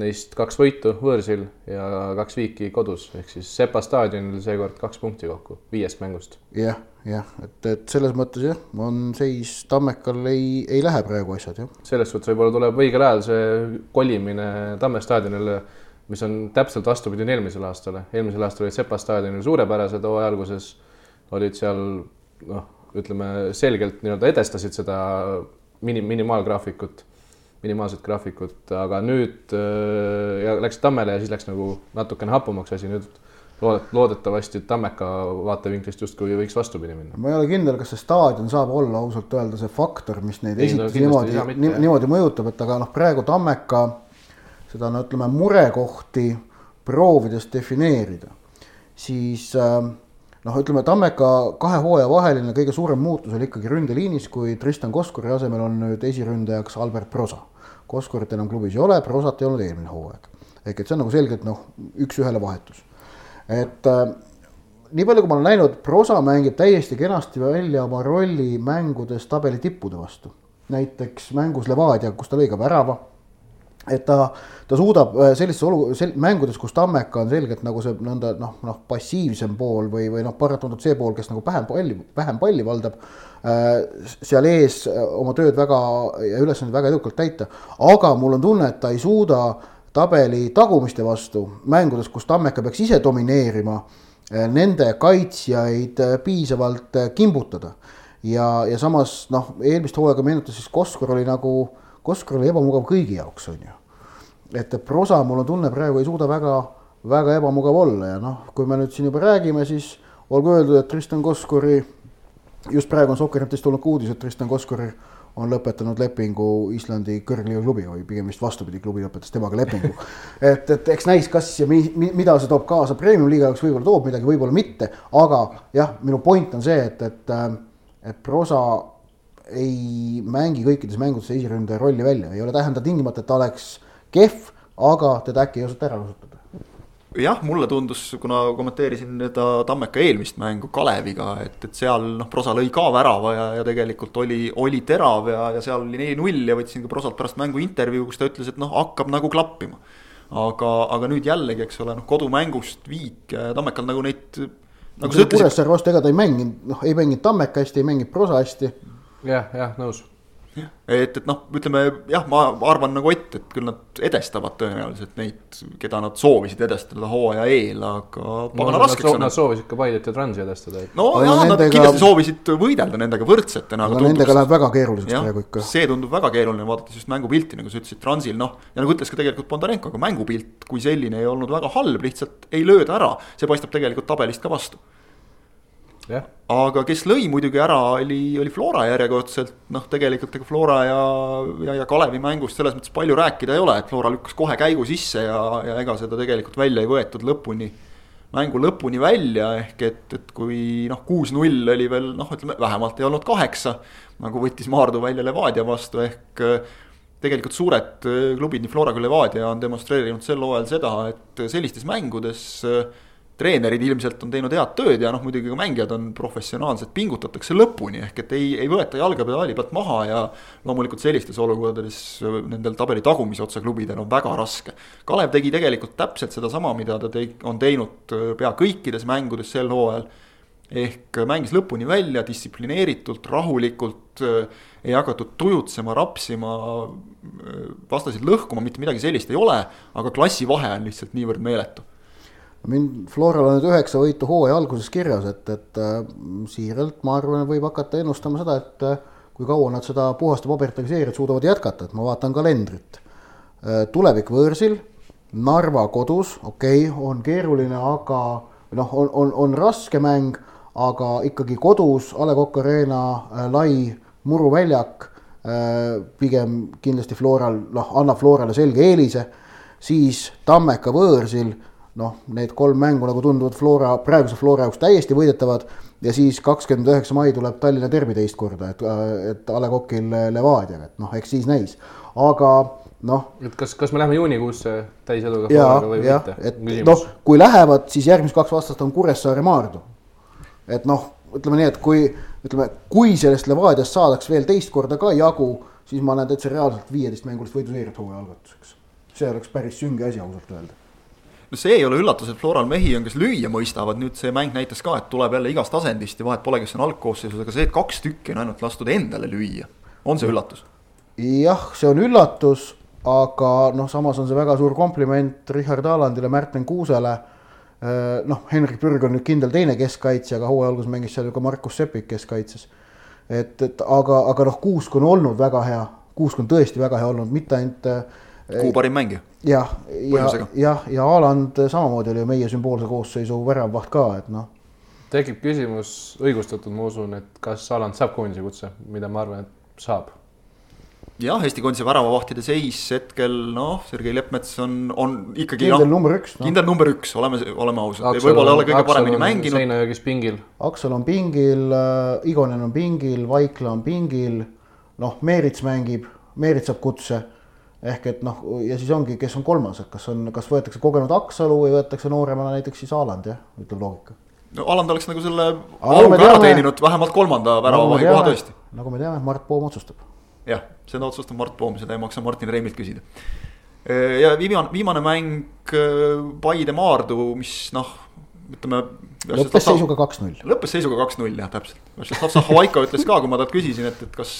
neist kaks võitu võõrsil ja kaks viiki kodus, ehk siis Sepa staadionil seekord kaks punkti kokku viiest mängust ja,. jah, jah, et, et selles mõttes jah, on seis Tammekal ei, ei lähe praegu asjad jah. selles suhtes võib-olla tuleb õigel ajal see kolimine Tamme staadionile mis on täpselt vastupidine eelmisele aastale. eelmisel aastal olid Sepa staadionil suurepärased hooaja alguses, olid seal noh, ütleme selgelt nii-öelda edestasid seda mini, minimaalgraafikut, minimaalset graafikut, aga nüüd äh, ja läks Tammele ja siis läks nagu natukene hapumaks asi, nüüd loodet-, loodetavasti Tammeka vaatevinklist justkui võiks vastupidi minna. ma ei ole kindel, kas see staadion saab olla ausalt öelda see faktor, mis neid esitusi niimoodi, niimoodi mõjutab, et aga noh, praegu Tammeka seda no ütleme, murekohti proovides defineerida, siis äh, noh, ütleme Tammeka kahe hooaja vaheline kõige suurem muutus oli ikkagi ründeliinis, kui Tristan Koskori asemel on nüüd esiründajaks Albert Prosa. Koskorit enam klubis ei ole, Prosat ei olnud eelmine hooaeg. ehk et see on nagu selgelt noh, üks-ühele vahetus et äh, nii palju, kui ma olen näinud, Prosa mängib täiesti kenasti välja oma rolli mängudes tabeli tippude vastu. näiteks mängus Levadia, kus ta lõi ka värava. Et ta, ta suudab äh, sellistes olu-, sel-, mängudes, kus Tammeka on selgelt nagu see nõnda noh, noh passiivsem pool või, või noh, paratamatult see pool, kes nagu vähem palli, vähem palli valdab äh,. seal ees äh, oma tööd väga ja ülesandeid väga edukalt täita, aga mul on tunne, et ta ei suuda tabeli tagumiste vastu, mängudes, kus Tammeka peaks ise domineerima, eh, nende kaitsjaid piisavalt kimbutada. ja, ja samas noh, eelmist hooaega meenutas siis Koskor oli nagu, Koskor oli ebamugav kõigi jaoks, on ju. et Prosa, mul on tunne, praegu ei suuda väga, väga ebamugav olla ja noh, kui me nüüd siin juba räägime, siis olgu öeldud, et Tristan Koskori, just praegu on Sokkernetist tulnud ka uudis, et Tristan Koskori on lõpetanud lepingu Islandi kõrgliiga klubiga või pigem vist vastupidi, klubi lõpetas temaga lepingu. et, et eks näis, kas ja mi, mi, mida see toob kaasa premium-liiga jaoks, võib-olla toob midagi, võib-olla mitte, aga jah, minu point on see, et, et, et Prosa ei mängi kõikides mängudes esiründaja rolli välja, ei ole tähenda tingimata, et ta oleks kehv, aga teda äkki ei osata ära kasutada jah, mulle tundus, kuna kommenteerisin seda Tammeka eelmist mängu Kaleviga, et, et seal noh, Prosa lõi ka värava ja, ja tegelikult oli, oli terav ja, ja seal oli neli-null ja võtsin ka Prosalt pärast mängu intervjuu, kus ta ütles, et noh, hakkab nagu klappima. aga, aga nüüd jällegi, eks ole, noh, kodumängust viik ja Tammekal nagu neid nagu ütlesid. Kuressaare vastu, ega ta ei mänginud, noh, ei mänginud Tammeka hästi, ei mänginud Prosa hästi. Jah, jah, nõus et, et noh, ütleme jah, ma arvan nagu Ott, et küll nad edestavad tõenäoliselt neid, keda nad soovisid edestada hooaja eel, aga pagana no, raskeks on. Nad soovisid ka Paidet ja Transi edestada. no aga nad nendega... kindlasti soovisid võidelda nendega võrdsetena. aga nendega läheb väga keeruliseks ja, praegu ikka. see tundub väga keeruline, vaadates just mängupilti, nagu sa ütlesid, Transil noh, ja nagu ütles ka tegelikult Bondarenko, aga mängupilt kui selline ei olnud väga halb, lihtsalt ei lööda ära, see paistab tegelikult tabelist ka vastu aga kes lõi muidugi ära, oli, oli Flora järjekordselt, noh, tegelikult ega Flora ja, ja, ja Kalevi mängust selles mõttes palju rääkida ei ole, et Flora lükkas kohe käigu sisse ja, ja ega seda tegelikult välja ei võetud lõpuni, mängu lõpuni välja, ehk et, et kui noh, kuus-null oli veel noh, ütleme vähemalt ei olnud kaheksa, nagu võttis Maardu välja Levadia vastu, ehk tegelikult suured klubid, nii Flora kui Levadia on demonstreerinud sel hooajal seda, et sellistes mängudes äh, treenerid ilmselt on teinud head tööd ja noh, muidugi ka mängijad on professionaalsed, pingutatakse lõpuni, ehk et ei, ei võeta jalga pedaali pealt maha ja loomulikult sellistes olukordades nendel tabeli tagumise otsa klubidel on väga raske. Kalev tegi tegelikult täpselt sedasama, mida ta tei-, on teinud äh, pea kõikides mängudes sel hooajal, ehk mängis lõpuni välja distsiplineeritult, rahulikult, äh, ei hakatud tujutsema, rapsima, äh, vastasid lõhkuma, mitte midagi sellist ei ole, aga klassivahe on lihtsalt niivõrd meeletu mind, Floral on nüüd üheksa võitu hooaja alguses kirjas, et, et äh, siiralt ma arvan, võib hakata ennustama seda, et äh, kui kaua nad seda puhaste paberitega seeriat suudavad jätkata, et ma vaatan kalendrit äh,. tulevik võõrsil, Narva kodus, okei okay,, on keeruline, aga noh, on, on, on raske mäng, aga ikkagi kodus, A Le Coq Arena lai muruväljak pigem kindlasti Floral, noh, annab Florale selge eelise, siis Tammeka võõrsil noh, need kolm mängu nagu tunduvad Flora, praeguse Flora jaoks täiesti võidetavad ja siis kakskümmend üheksa mai tuleb Tallinna derbi teist korda, et, et A Le Coqil Levadiaga, et noh, eks siis näis, aga noh. et kas, kas me läheme juunikuusse täiseluga Floraga või mitte? et noh, kui lähevad, siis järgmised kaks vastast on Kuressaare, Maardu. et noh, ütleme nii, et kui ütleme, kui sellest Levadiast saadaks veel teist korda ka jagu, siis ma näen täitsa reaalselt viieteist mängulist võiduseeriat hooaja algatuseks. see oleks päris sünge asi ausalt öelda no see ei ole üllatus, et Floral mehi on, kes lüüa mõistavad, nüüd see mäng näitas ka, et tuleb jälle igast asendist ja vahet pole, kes on algkoosseisus, aga see, et kaks tükki on ainult lastud endale lüüa, on see üllatus? jah, see on üllatus, aga noh, samas on see väga suur kompliment Richard Alandile, Märten Kuusele noh, Henrik Pürg on nüüd kindel teine keskkaitsja, aga hooaja alguses mängis seal ju ka Markus Sepik keskkaitses. et, et aga, aga noh, Kuusk on olnud väga hea, Kuusk on tõesti väga hea olnud, mitte ainult kuu parim mängija. jah, ja, ja, jah, ja Haaland samamoodi oli ju meie sümboolse koosseisu väravvaht ka, et noh. tekib küsimus, õigustatud, ma usun, et kas Haaland saab koondise kutse, mida ma arvan, et saab jah, Eesti koondise väravavahtide seis hetkel noh, Sergei Leppmets on, on ikkagi. kindel no, number üks no.. kindel number üks, oleme, oleme ausad, võib-olla ei ole kõige paremini mänginud. Seinajõgis pingil. Aksel on pingil äh,, Igonen on pingil, Vaikla on pingil. noh, Meerits mängib, Meerits saab kutse. Ehk et noh, ja siis ongi, kes on kolmas, et kas on, kas võetakse kogenud Aksalu või võetakse nooremana näiteks siis Haaland jah, ütleb loogika. no Haaland oleks nagu selle auga ära teeninud vähemalt kolmanda väravavahi koha tõesti. nagu me teame, Mart Poom otsustab jah, seda otsustab Mart Poom, seda ei maksa Martin Reimilt küsida. ja viimane, viimane mäng Paide Maardu, mis noh, ütleme. lõppes seisuga kaks-null. lõppes seisuga kaks-null jah, täpselt. Havaiko ütles ka, kui ma talt küsisin, et, et kas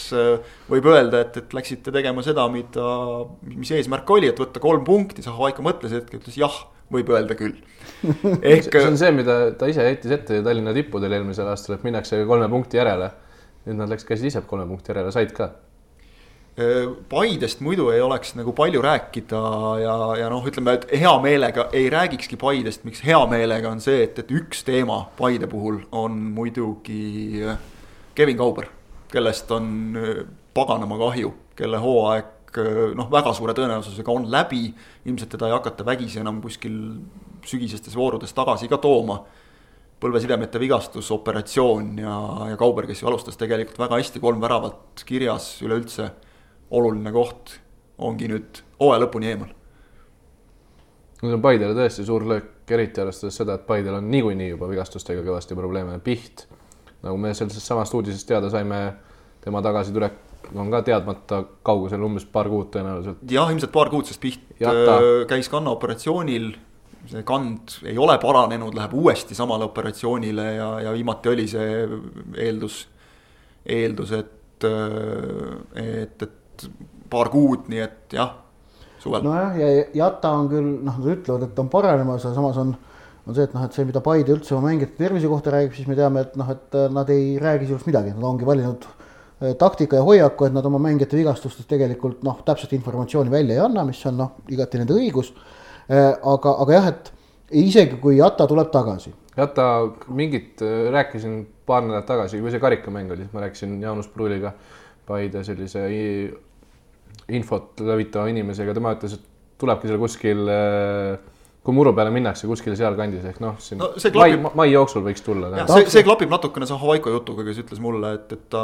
võib öelda, et, et läksite tegema seda, mida, mis eesmärk oli, et võtta kolm punkti, siis Havaiko mõtles hetke, ütles jah, võib öelda küll. ehk. see on see, mida ta ise heitis ette Tallinna tippudel eelmisel aastal, et minnakse kolme punkti järele. nüüd nad läks, käisid ise kolme punkti järele, said ka Paidest muidu ei oleks nagu palju rääkida ja, ja noh, ütleme, et hea meelega ei räägikski Paidest, miks hea meelega on see, et, et üks teema Paide puhul on muidugi Kevin Kauber, kellest on paganama kahju, kelle hooaeg noh, väga suure tõenäosusega on läbi. ilmselt teda ei hakata vägisi enam kuskil sügisestes voorudes tagasi ka tooma. põlvesidemete vigastus, operatsioon ja, ja Kauber, kes ju alustas tegelikult väga hästi, kolm väravat kirjas üleüldse oluline koht ongi nüüd hooaja lõpuni eemal. nüüd on Paidele tõesti suur löök, eriti arvestades seda, et Paidel on niikuinii juba vigastustega kõvasti probleeme, Piht, nagu me sellest samast uudisest teada saime, tema tagasitulek on ka teadmata kaugusel, umbes paar kuud tõenäoliselt. jah, ilmselt paar kuud, sest Piht Jata. Äh, käis kannaoperatsioonil, see kand ei ole paranenud, läheb uuesti samale operatsioonile ja, ja viimati oli see eeldus, eeldus, et, äh, et, et paar kuud, nii et jah, suvel. nojah, ja Jata on küll noh, nad ütlevad, et on paranemas, aga samas on, on see, et noh, et see, mida Paide üldse oma mängijate tervise kohta räägib, siis me teame, et noh, et nad ei räägi sisuliselt midagi, nad ongi valinud eh, taktika ja hoiaku, et nad oma mängijate vigastustest tegelikult noh, täpset informatsiooni välja ei anna, mis on noh, igati nende õigus. Eh, aga, aga jah, et isegi kui Jata tuleb tagasi. Jata mingit, rääkisin paar nädalat tagasi, kui see karikamäng oli, siis ma rääkisin Jaanus Pruuliga Paide sellise infot levitava inimesega, tema ütles, et tulebki seal kuskil äh, kui muru peale minnakse kuskil sealkandis ehk noh, siin no, klapib... mai, mai jooksul võiks tulla. see, see klapib natukene see Havaiko jutuga, kes ütles mulle, et, et ta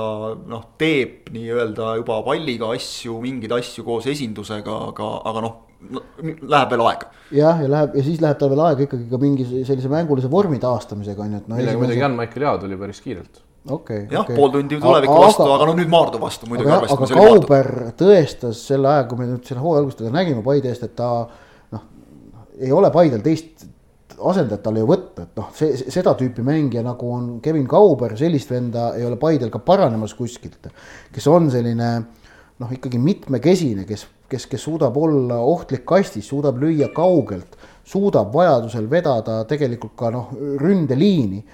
noh, teeb nii-öelda juba palliga asju, mingeid asju koos esindusega, aga, aga noh no,, läheb veel aega. jah, ja läheb ja siis läheb tal veel aega ikkagi ka mingi sellise mängulise vormi taastamisega on ju, et noh. millega muidugi Jan-Maicel Jaa tuli päris kiirelt okay,. jah okay., pool tundi tuleviku aga, vastu, aga no nüüd Maardu vastu muidugi. aga, aga Kauber tõestas selle aja, kui me nüüd selle hooaja alguses teda nägime Paide eest, et ta noh, ei ole Paidel teist asendajat talle ju võtta, et noh, see, seda tüüpi mängija nagu on Kevin Kauber, sellist venda ei ole Paidel ka paranemas kuskilt. kes on selline noh, ikkagi mitmekesine, kes, kes, kes suudab olla ohtlik kastis, suudab lüüa kaugelt, suudab vajadusel vedada tegelikult ka noh, ründeliini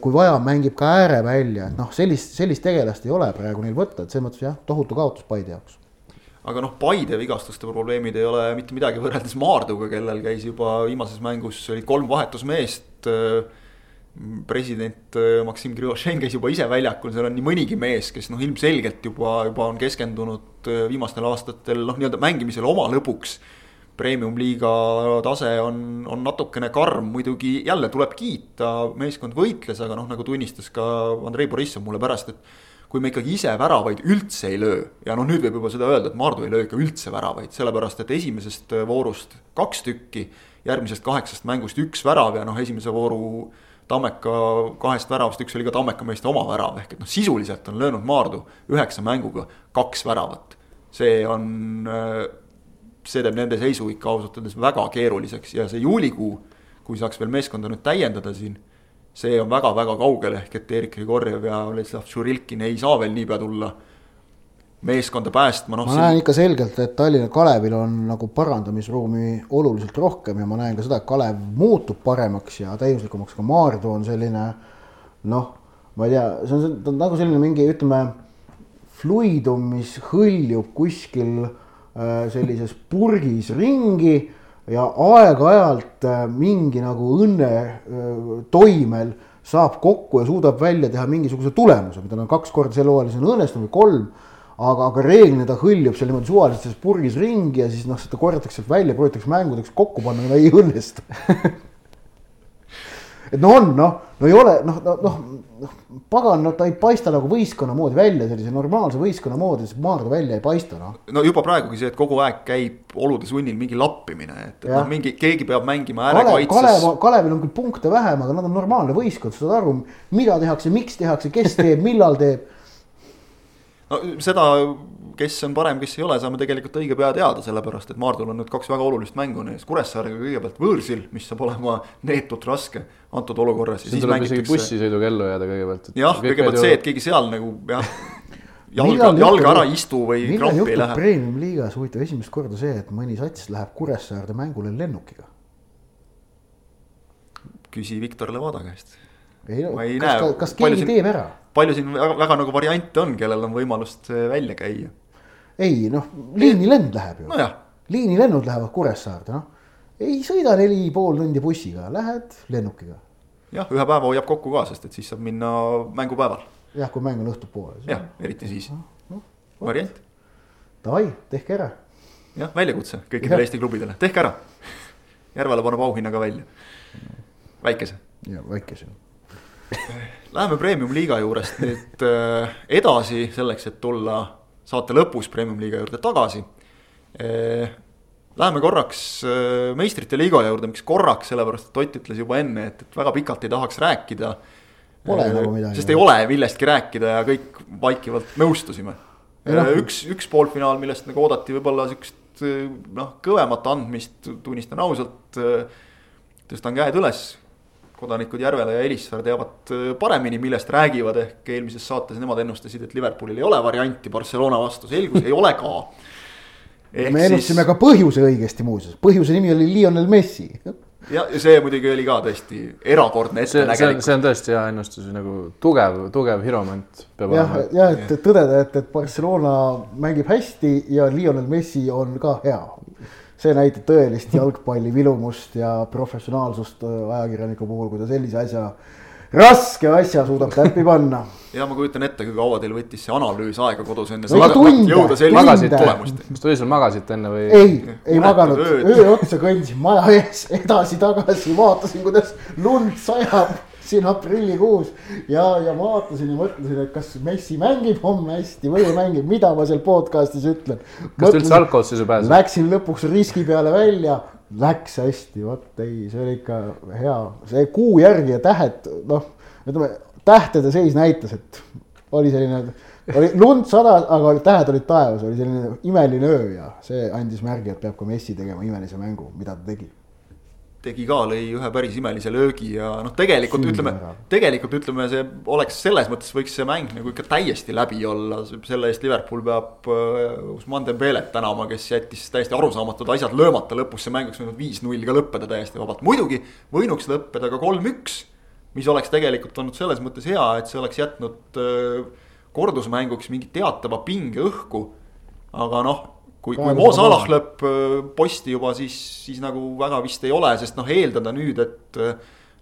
kui vaja, mängib ka ääre välja, et noh, sellist, sellist tegelast ei ole praegu neil võtta, et selles mõttes jah, tohutu kaotus Paide jaoks. aga noh, Paide vigastuste probleemid ei ole mitte midagi võrreldes Maarduga, kellel käis juba viimases mängus oli kolm vahetusmeest. president eh, Maksim Grigošen käis juba ise väljakul, seal on nii mõnigi mees, kes noh, ilmselgelt juba, juba on keskendunud eh, viimastel aastatel noh, nii-öelda mängimisele oma lõbuks premium-liiga tase on, on natukene karm, muidugi jälle tuleb kiita, meeskond võitles, aga noh, nagu tunnistas ka Andrei Borissov mulle pärast, et kui me ikkagi ise väravaid üldse ei löö ja noh, nüüd võib juba seda öelda, et Maardu ei löö ikka üldse väravaid, sellepärast et esimesest voorust kaks tükki, järgmisest kaheksast mängust üks värav ja noh, esimese vooru Tammeka kahest väravast, üks oli ka Tammeka meeste oma värav, ehk et noh, sisuliselt on löönud Maardu üheksa mänguga kaks väravat. see on see teeb nende seisu ikka ausalt öeldes väga keeruliseks ja see juulikuu, kui saaks veel meeskonda nüüd täiendada siin, see on väga-väga kaugel, ehk et Erik Grigorjev ja Vladislav Tšurilkin ei saa veel niipea tulla. meeskonda päästma, noh. ma siin... näen ikka selgelt, et Tallinna Kalevil on nagu parandamisruumi oluliselt rohkem ja ma näen ka seda, et Kalev muutub paremaks ja täiuslikumaks, ka Maardu on selline noh, ma ei tea, see on, ta on nagu selline mingi, ütleme, fluidum, mis hõljub kuskil sellises purgis ringi ja aeg-ajalt äh, mingi nagu õnne äh, toimel saab kokku ja suudab välja teha mingisuguse tulemuse, mida on kaks korda sel hooajal on õnnestunud või kolm aga, aga reeglina ta hõljub seal niimoodi suvalises purgis ringi ja siis noh, seda korjatakse sealt välja, proovitakse mängudeks kokku panna, no ei õnnestu et no on noh, no ei ole noh, noh, noh, noh, pagan, no ta ei paista nagu võistkonna moodi välja, sellise normaalse võistkonna moodi, see Maardu välja ei paista noh. no juba praegugi see, et kogu aeg käib olude sunnil mingi lappimine, et, et noh, mingi keegi peab mängima äärekaitses. Kalev, Kalevil on küll punkte vähem, aga nad on normaalne võistkond, saad aru, mida tehakse, miks tehakse, kes teeb, millal teeb no seda, kes on parem, kes ei ole, saame tegelikult õige pea teada, sellepärast et Maardul on nüüd kaks väga olulist mängu neis, Kuressaarega kõigepealt võõrsil, mis saab olema neetult raske antud olukorras. siin tuleb isegi bussisõiduga ellu jääda kõigepealt. jah, kõigepealt see, et keegi seal nagu jah jalga, jalga ära istu või krampi ei lähe. Premium liigas huvitav esimest korda see, et mõni sats läheb Kuressaarde mängule lennukiga. küsi Viktor Levada käest. ei no, kas, kas keegi siin... teeb ära? Palju siin väga, väga nagu variante on, kellel on võimalust välja käia. ei noh, liinilend läheb ju no. liinilennud lähevad Kuressaarde, noh. ei sõida neli pool tundi bussiga, lähed lennukiga. jah, ühe päeva hoiab kokku ka, sest et siis saab minna mängupäeval. jah, kui mäng on õhtupoole. jah, eriti siis no,. No, variant. Davai, tehke ära. jah, väljakutse kõikidele Eesti klubidele, tehke ära. Järvele paneb auhinna ka välja. väikese. ja väikese Läheme premium-liiga juurest nüüd äh, edasi selleks, et tulla saate lõpus premium-liiga juurde tagasi. Äh, läheme korraks äh, meistrite liiga juurde, miks korraks, sellepärast et Ott ütles juba enne, et, et väga pikalt ei tahaks rääkida. Pole nagu midagi. sest ei ole millestki rääkida ja kõik vaikivalt nõustusime. No. üks, üks poolfinaal, millest nagu oodati võib-olla siukest noh, kõvemat andmist, tunnistan ausalt. tõstan käed üles kodanikud Järvela ja Elissaar teavad äh, paremini, millest räägivad, ehk eelmises saates nemad ennustasid, et Liverpoolil ei ole varianti Barcelona vastu, selgus ei ole ka. me ennustasime siis... ka põhjuse õigesti muuseas, põhjuse nimi oli Lionel Messi. ja see muidugi oli ka tõesti erakordne ettenägelikkus. see on tõesti hea ennustus, nagu tugev, tugev hiromant peab ja, olema. jah, et tõdeda, et, et Barcelona mängib hästi ja Lionel Messi on ka hea see näitab tõelist jalgpalli vilumust ja professionaalsust äh, ajakirjaniku puhul, kui ta sellise asja, raske asja suudab täppi panna. ja ma kujutan ette, kui kaua teil võttis see analüüs aega kodus enne no, tunde, jõuda sellise tulemusteni. kas te öösel magasite enne või? ei, ei maganud, öö otsa kõndisin maja ees edasi-tagasi, vaatasin, kuidas lund sajab siin aprillikuus ja, ja vaatasin ja mõtlesin, et kas Messi mängib homme hästi või ei mängi, mida ma seal podcast'is ütlen. kas ta üldse algkoosseisu pääseb? Läksin lõpuks riski peale välja, läks hästi, vot ei, see oli ikka hea, see kuu järgi ja tähed, noh, ütleme tähtede seis näitas, et oli selline oli lund sadas, aga tähed olid taevas, oli selline imeline öö ja see andis märgi, et peab ka Messi tegema imelise mängu, mida ta tegi tegi ka, lõi ühe päris imelise löögi ja noh, tegelikult Süüa ütleme, tegelikult ütleme, see oleks selles mõttes võiks see mäng nagu ikka täiesti läbi olla, selle eest Liverpool peab uh, Usman Dembelet tänama, kes jättis täiesti arusaamatud asjad löömata lõpus, see mäng oleks võinud viis-null ka lõppeda täiesti vabalt, muidugi võinuks lõppeda ka kolm-üks. mis oleks tegelikult olnud selles mõttes hea, et see oleks jätnud uh, kordusmänguks mingi teatava pinge õhku. aga noh kui, kui Mo Salah lööb posti juba, siis, siis nagu väga vist ei ole, sest noh, eeldada nüüd, et äh,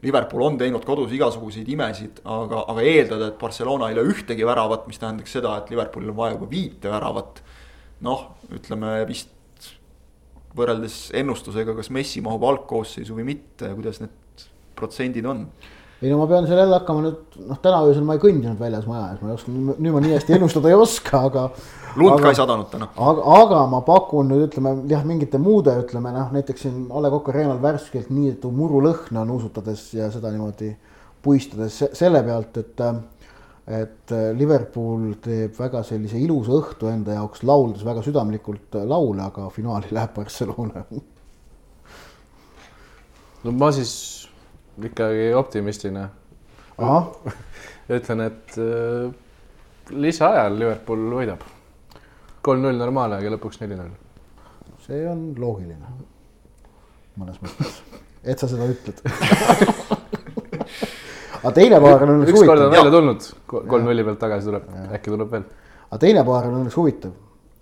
Liverpool on teinud kodus igasuguseid imesid, aga, aga eeldada, et Barcelona ei löö ühtegi väravat, mis tähendaks seda, et Liverpoolil on vaja juba viite väravat. noh, ütleme vist võrreldes ennustusega, kas Messi mahub algkoosseisu või mitte, kuidas need protsendid on ei no ma pean seal jälle hakkama nüüd, noh, täna öösel ma ei kõndinud väljas maja ees, ma ei oska, nüüd ma nii hästi ennustada ei oska, aga. lund ka ei sadanud täna. aga, aga ma pakun nüüd ütleme jah, mingite muude, ütleme noh, näiteks siin A Le Coq Arena'l värskelt niidetud murulõhna nuusutades ja seda niimoodi puistades selle pealt, et. et Liverpool teeb väga sellise ilusa õhtu enda jaoks, lauldes väga südamlikult laule, aga finaali läheb Barcelona no ma siis ikkagi optimistina. ütlen, et äh, lisaajal Liverpool võidab. kolm-null normaalne, aga lõpuks neli-null. see on loogiline mõnes mõttes, et sa seda ütled aga teine paar on õnneks huvitav. ükskord on välja tulnud, kolm-nulli pealt tagasi tuleb, äkki tuleb veel. aga teine paar on õnneks huvitav.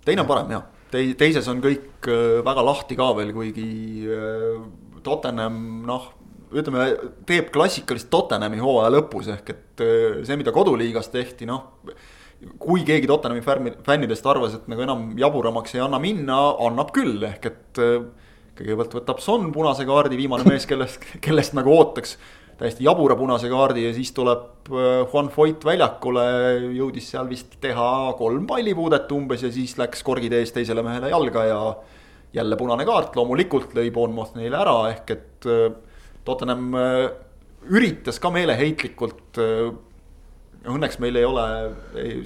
teine on parem jah, Tei-, teises on kõik äh, väga lahti ka veel, kuigi äh, Tottenham noh, ütleme, teeb klassikalist Tottenhami hooaja lõpus ehk et äh, see, mida koduliigas tehti, noh kui keegi Tottenhami fännidest arvas, et nagu enam jaburamaks ei anna minna, annab küll, ehk et kõigepealt võtab Son punase kaardi, viimane mees, kellest, kellest nagu ootaks täiesti jabura punase kaardi ja siis tuleb äh, Juan Foyt väljakule, jõudis seal vist teha kolm pallipuudet umbes ja siis läks korgid ees teisele mehele jalga ja jälle punane kaart, loomulikult lõi Bournemouth neile ära, ehk et äh, Tottenham äh, üritas ka meeleheitlikult. Õnneks meil ei ole,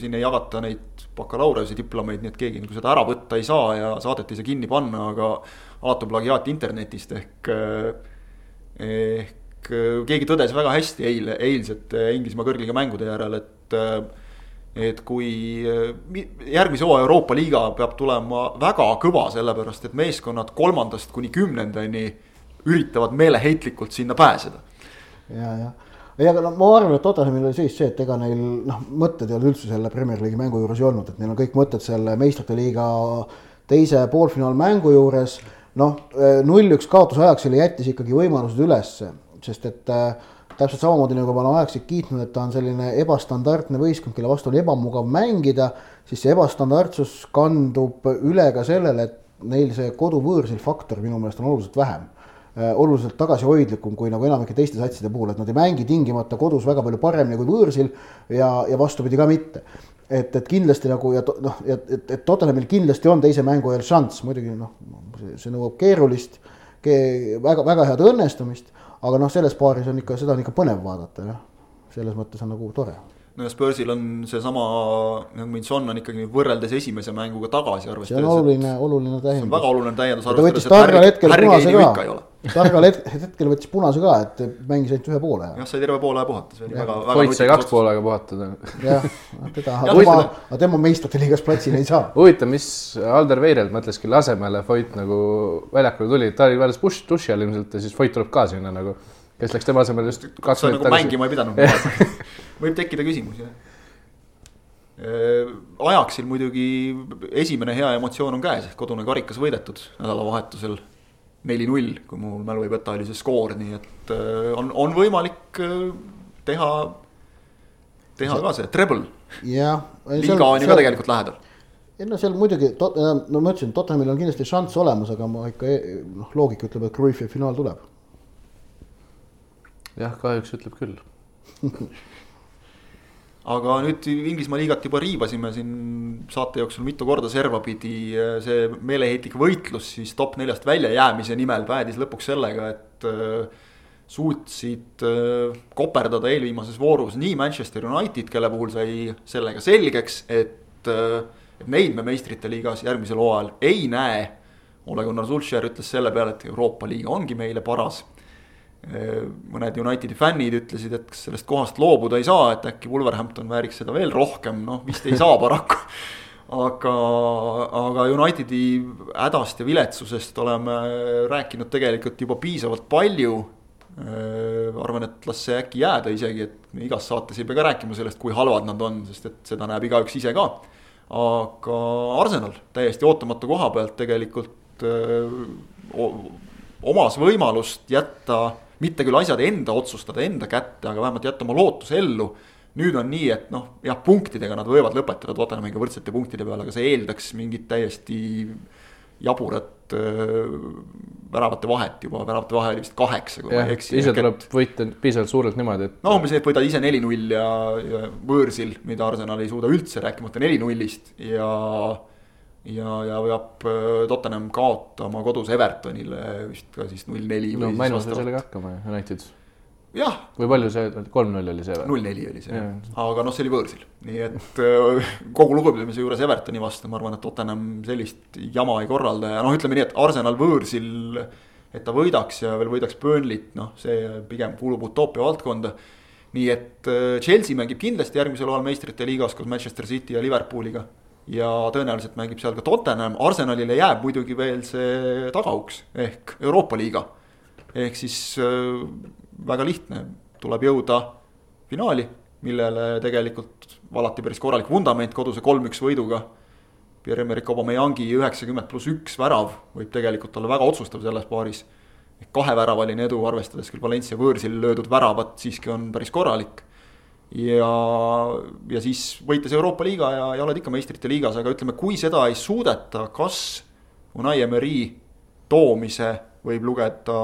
siin ei jagata neid bakalaureuse diplomeid, nii et keegi nagu seda ära võtta ei saa ja saadet ei saa kinni panna, aga alatu plagiaat internetist ehk, ehk Äh, keegi tõdes väga hästi eile, eilsete Inglismaa kõrgliga mängude järel, et äh, et kui äh, järgmise hooaja Euroopa liiga peab tulema väga kõva, sellepärast et meeskonnad kolmandast kuni kümnendani üritavad meeleheitlikult sinna pääseda. ja, ja, ei, aga no ma arvan, et Tottenhamil oli siis see, et ega neil noh, mõtted ei ole üldse selle Premier League'i mängu juures ei olnud, et neil on kõik mõtted selle meistrite liiga teise poolfinaalmängu juures. noh, null-üks kaotuse ajaks selle jättis ikkagi võimalused ülesse sest et äh, täpselt samamoodi nagu ma olen aegselt kiitnud, et ta on selline ebastandardne võistkond, kelle vastu on ebamugav mängida, siis see ebastandardsus kandub üle ka sellele, et neil see kodu-võõrsil faktor minu meelest on oluliselt vähem äh,. Oluliselt tagasihoidlikum kui nagu enamike teiste satside puhul, et nad ei mängi tingimata kodus väga palju paremini kui võõrsil ja, ja vastupidi ka mitte et, et kindlasti nagu ja noh, et, et, et Tottenhamil kindlasti on teise mängu eel šanss, muidugi noh, see nõuab keerulist ke,, väga, väga head õnnestumist aga noh, selles paaris on ikka, seda on ikka põnev vaadata jah, selles mõttes on nagu tore no ja Spursil on seesama, nagu Minson on ikkagi võrreldes esimese mänguga tagasi arvestades. see on oluline, oluline täiendus. väga oluline täiendus. ta võttis targal hetkel punase ka, targal hetkel võttis punase ka, et mängis ainult ühe poole. jah, sai terve poole puhata, see oli väga, väga. Voit sai kaks poole aega puhatada. jah, teda, tema, aga tema meistrite liigas platsile ei saa. huvitav, mis Alder Veirelt mõtles, kelle asemele Voit nagu väljakule tuli, ta oli alles duši all ilmselt ja siis Voit tuleb ka sinna nagu kes läks tema asemel just kaks minutit nagu tagasi. mängima ei pidanud võib tekkida küsimusi, jah. Äh, Ajaksil muidugi esimene hea emotsioon on käes, kodune karikas võidetud nädalavahetusel. Neli-null, kui mu mälu ei peta, oli see skoor, nii et äh, on, on võimalik äh, teha, teha see, ka see treble. jah. liiga on ju ka tegelikult lähedal ei no seal muidugi, no ma ütlesin, Tottenhamil on kindlasti šanss olemas, aga ma ikka noh, loogika ütleb, et Cruyffi finaal tuleb jah, kahjuks ütleb küll aga nüüd Inglismaa liigat juba riivasime siin saate jooksul mitu korda servapidi. see meeleheitlik võitlus siis top neljast väljajäämise nimel päädis lõpuks sellega, et äh, suutsid äh, koperdada eelviimases voorus nii Manchester United, kelle puhul sai sellega selgeks, et neid me meistrite liigas järgmisel hooajal ei näe. Ole Gunnar Sulcher ütles selle peale, et Euroopa liiga ongi meile paras mõned Unitedi fännid ütlesid, et kas sellest kohast loobuda ei saa, et äkki Wolverhampton vääriks seda veel rohkem, noh vist ei saa paraku. aga, aga Unitedi hädast ja viletsusest oleme rääkinud tegelikult juba piisavalt palju. arvan, et las see äkki jääda isegi, et igas saates ei pea ka rääkima sellest, kui halvad nad on, sest et seda näeb igaüks ise ka. aga Arsenal täiesti ootamatu koha pealt tegelikult öö, omas võimalust jätta mitte küll asjad enda otsustada, enda kätte, aga vähemalt jätta oma lootus ellu. nüüd on nii, et noh, jah, punktidega nad võivad lõpetada Tottenhamiga võrdsete punktide peale, aga see eeldaks mingit täiesti jaburat äh, väravate vahet juba, väravate vahe oli vist kaheksa, kui ja, ma ei eksi. ise tuleb võita piisavalt suurelt niimoodi, et. no umbes, et võidad ise neli-null ja, ja võõrsil, mida Arsenal ei suuda üldse, rääkimata neli-nullist ja ja, ja peab äh, Tottenham kaotama kodus Evertonile vist ka siis null neli. no Mainos sai sellega hakkama ju, United. jah. või palju see, kolm-null oli see või? null neli oli see, aga noh, see oli võõrsil, nii et äh, kogu lugupidamise juures Evertoni vastu, ma arvan, et Tottenham sellist jama ei korralda ja noh, ütleme nii, et Arsenal võõrsil. et ta võidaks ja veel võidaks Burnley't, noh, see pigem kuulub utoopia valdkonda nii et äh, Chelsea mängib kindlasti järgmisel hooajal meistrite liigas koos Manchester City ja Liverpooliga ja tõenäoliselt mängib seal ka Tottenham, Arsenalile jääb muidugi veel see tagauks ehk Euroopa liiga. ehk siis äh, väga lihtne, tuleb jõuda finaali, millele tegelikult valati päris korralik vundament koduse kolm-üks võiduga. Pierre-Emerick Aubameyangi üheksakümmend pluss üks värav võib tegelikult olla väga otsustav selles paaris. kaheväravaline edu, arvestades küll Valencia võõrsil löödud väravat, siiski on päris korralik ja, ja siis võites Euroopa liiga ja, ja oled ikka meistrite liigas, aga ütleme, kui seda ei suudeta, kas Unai Emery toomise võib lugeda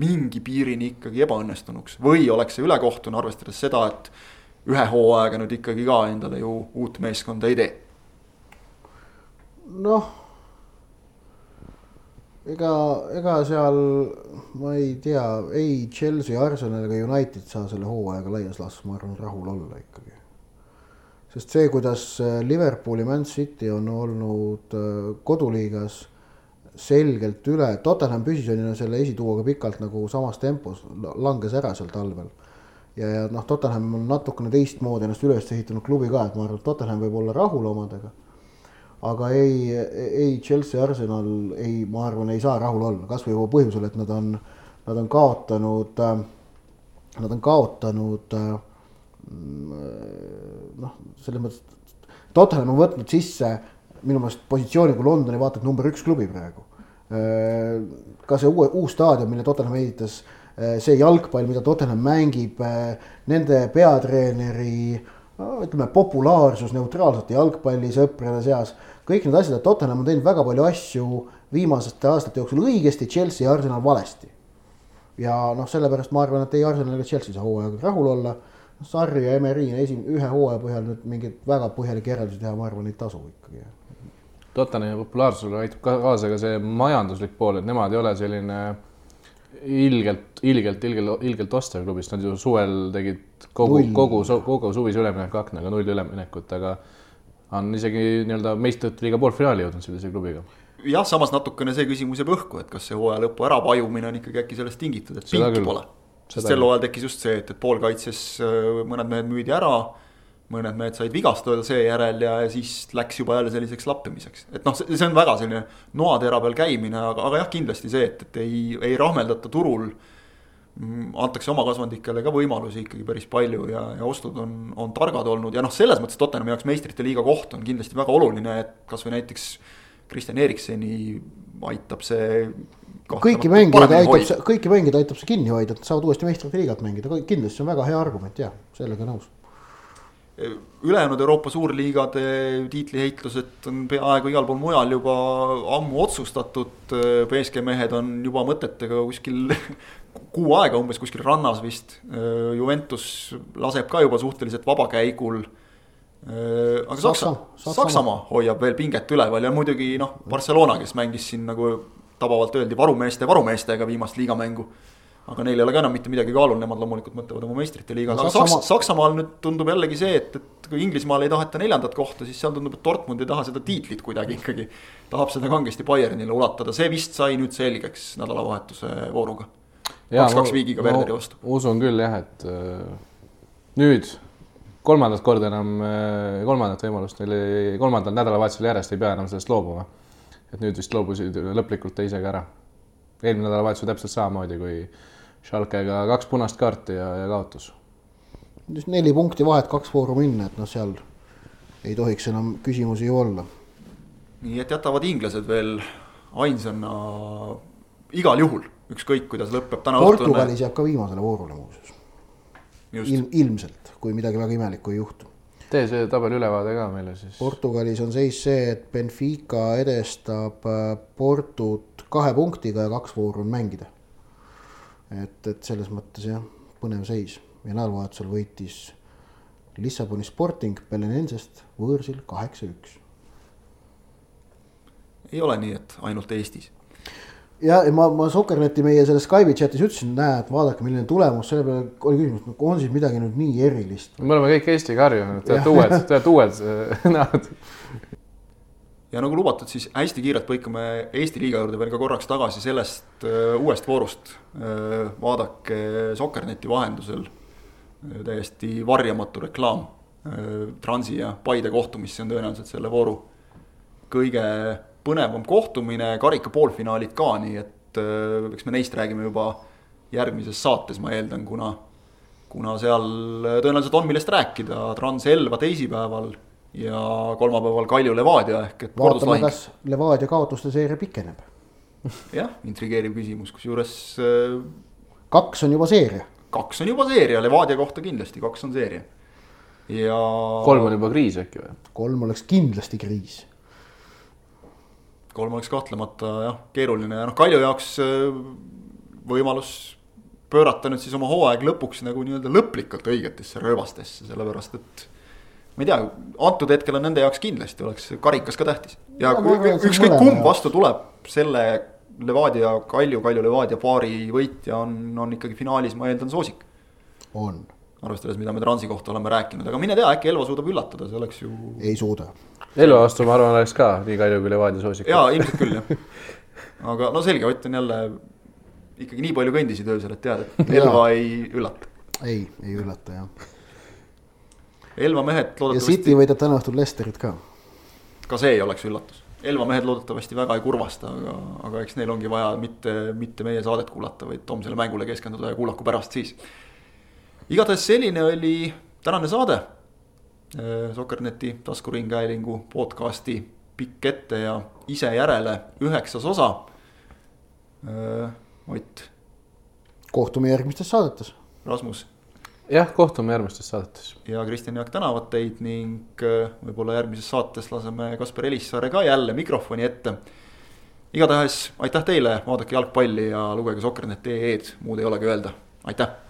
mingi piirini ikkagi ebaõnnestunuks või oleks see ülekohtune, arvestades seda, et ühe hooaega nüüd ikkagi ka endale ju uut meeskonda ei tee. noh ega, ega seal ma ei tea, ei Chelsea, Arsenal ega United saa selle hooajaga laias laastus, ma arvan, rahul olla ikkagi. sest see, kuidas äh, Liverpooli Man City on olnud äh, koduliigas selgelt üle, Tottenham püsis on ju selle esituuaga pikalt nagu samas tempos, langes ära seal talvel. ja, ja noh, Tottenham on natukene teistmoodi ennast üles ehitanud klubi ka, et ma arvan, et Tottenham võib olla rahul omadega aga ei, ei Chelsea, Arsenal ei, ma arvan, ei saa rahul olla, kasvõi juba põhjusel, et nad on, nad on kaotanud, nad on kaotanud noh, selles mõttes, Tottenham on võtnud sisse minu meelest positsiooni kui Londoni vaata et number üks klubi praegu. ka see uue, uus staadion, mille Tottenham ehitas, see jalgpall, mida Tottenham mängib, nende peatreeneri no, ütleme, populaarsus neutraalsete jalgpallisõprade seas kõik need asjad, et Tottenham on teinud väga palju asju viimaste aastate jooksul õigesti, Chelsea ja Arsenal valesti. ja noh, sellepärast ma arvan, et ei Arsenal ega Chelsea ei saa hooajaga rahul olla. Sarri ja Emery esim-, ühe hooaja põhjal nüüd mingeid väga põhjalikke järeldusi teha, ma arvan, ei tasu ikkagi. Tottenhami populaarsusele aitab ka kaasa ka see majanduslik pool, et nemad ei ole selline ilgelt, ilgelt, ilgelt, ilgelt ostev klubist, nad ju suvel tegid kogu, kogu, kogu suvise ülemineku aknaga null üleminekut, aga on isegi nii-öelda meistrite liiga poolfinaali jõudnud sellise klubiga. jah, samas natukene see küsimus jääb õhku, et kas see hooaja lõpu äravajumine on ikkagi äkki sellest tingitud, et pinki pole. sest sel hooajal tekkis just see, et, et poolkaitses äh, mõned mehed müüdi ära, mõned mehed said vigastada seejärel ja, ja siis läks juba jälle selliseks lappimiseks. et noh, see on väga selline noatera peal käimine, aga, aga jah, kindlasti see, et, et ei, ei rahmeldata turul Mm, antakse oma kasvandikele ka võimalusi ikkagi päris palju ja, ja ostud on, on targad olnud ja noh, selles mõttes Tottenhami jaoks meistrite liiga koht on kindlasti väga oluline, et kasvõi näiteks Kristjan Erikseni aitab see. kõiki mängijaid aitab see, kõiki mängijaid aitab see kinni hoida, et saavad uuesti meistrite liigat mängida, kindlasti see on väga hea argument ja sellega nõus ülejäänud Euroopa suurliigade tiitliheitlused on peaaegu igal pool mujal juba ammu otsustatud. BSG mehed on juba mõtetega kuskil kuu aega umbes kuskil rannas vist. Juventus laseb ka juba suhteliselt vabakäigul. aga Saksa, Saksa, Saksamaa hoiab veel pinget üleval ja muidugi noh, Barcelona, kes mängis siin nagu tabavalt öeldi varumeeste varumeestega viimast liigamängu aga neil ei ole ka enam mitte midagi kaalul, nemad loomulikult mõtlevad oma meistrite liigas, aga Saksamaa... Saks, Saksamaal nüüd tundub jällegi see, et, et kui Inglismaal ei taheta neljandat kohta, siis seal tundub, et Dortmund ei taha seda tiitlit kuidagi ikkagi. tahab seda kangesti Bayernile ulatada, see vist sai nüüd selgeks nädalavahetuse vooruga. kaks-kaks viigiga Werderi vastu. usun küll jah, et äh, nüüd kolmandat korda enam äh,, kolmandat võimalust neil ei, kolmandal nädalavahetusel järjest ei pea enam sellest loobuma. et nüüd vist loobusid lõplikult teisega ära. Eelmine nädalavahetus oli täpselt samamoodi, kui Schalkega kaks punast kaarti ja, ja kaotus. neli punkti vahet, kaks vooru minna, et noh, seal ei tohiks enam küsimusi ju olla. nii et jätavad inglased veel ainsana igal juhul, ükskõik kuidas lõpeb täna õhtune. Portugalis jääb ka viimasele voorule muuseas. Ilm, ilmselt, kui midagi väga imelikku ei juhtu. tee see tabeli ülevaade ka meile siis. Portugalis on seis see, et Benfica edestab äh, Portut kahe punktiga ja kaks vooru on mängida et, et selles mõttes jah, põnev seis ja nädalavahetusel võitis Lissaboni Sporting Belenensest võõrsil kaheksa-üks. ei ole nii, et ainult Eestis. ja, ma, ma Sokkerneti meie selles Skype'i chatis ütlesin, näed, vaadake, milline tulemus, selle peale oli küsimus, et on siis midagi nüüd nii erilist. me oleme kõik Eestiga harjunud, te olete uued, te olete uued näod ja nagu lubatud, siis hästi kiirelt põikame Eesti liiga juurde veel ka korraks tagasi sellest uh, uuest voorust uh,. vaadake Sokkerneti vahendusel uh, täiesti varjamatu reklaam Transi ja Paide kohtumist, see on tõenäoliselt selle vooru kõige põnevam kohtumine, karika poolfinaalid ka, nii et eks me neist räägime juba järgmises saates, ma eeldan, kuna, kuna seal tõenäoliselt on, millest rääkida, Trans Elva teisipäeval ja kolmapäeval Kalju Levadia ehk et vaatame, kas Levadia kaotuste seeria pikeneb. jah, intrigeeriv küsimus, kusjuures. kaks on juba seeria. kaks on juba seeria, Levadia kohta kindlasti, kaks on seeria. ja. kolm on juba kriis äkki või? kolm oleks kindlasti kriis. kolm oleks kahtlemata jah, keeruline ja noh, Kalju jaoks võimalus pöörata nüüd siis oma hooaeg lõpuks nagu nii-öelda lõplikult õigetesse rööbastesse, sellepärast et ma ei tea, antud hetkel on nende jaoks kindlasti oleks karikas ka tähtis. ja, ja ükskõik kumb vastu tuleb, selle Levadia, Kalju, Kalju Levadia paari võitja on, on ikkagi finaalis, ma eeldan, soosik. on. arvestades, mida me Transi kohta oleme rääkinud, aga mine tea, äkki Elva suudab üllatada, see oleks ju. ei suuda. Elva vastu, ma arvan, oleks ka nii Kalju kui Levadia soosik. jaa, ilmselt küll jah. aga no selge, Ott on jälle ikkagi nii palju kõndisid öösel, et tead, et Elva ei üllata. ei, ei üllata jah. Elva mehed loodetavasti. ja City võidab täna õhtul Lesterit ka. ka see ei oleks üllatus. Elva mehed loodetavasti väga ei kurvasta, aga, aga eks neil ongi vaja mitte, mitte meie saadet kuulata, vaid homsele mängule keskenduda ja kuulaku pärast siis. igatahes selline oli tänane saade. Sokkerneti taskuringhäälingu podcasti pikk ette ja ise järele üheksas osa Ott. kohtume järgmistes saadetes. Rasmus. Jah, kohtume järgmistes saadetes. ja Kristjan Jaak tänavad teid ning äh, võib-olla järgmises saates laseme Kaspar Elissaare ka jälle mikrofoni ette. igatahes aitäh teile, vaadake jalgpalli ja lugege Sokkernet.ee-d, muud ei olegi öelda, aitäh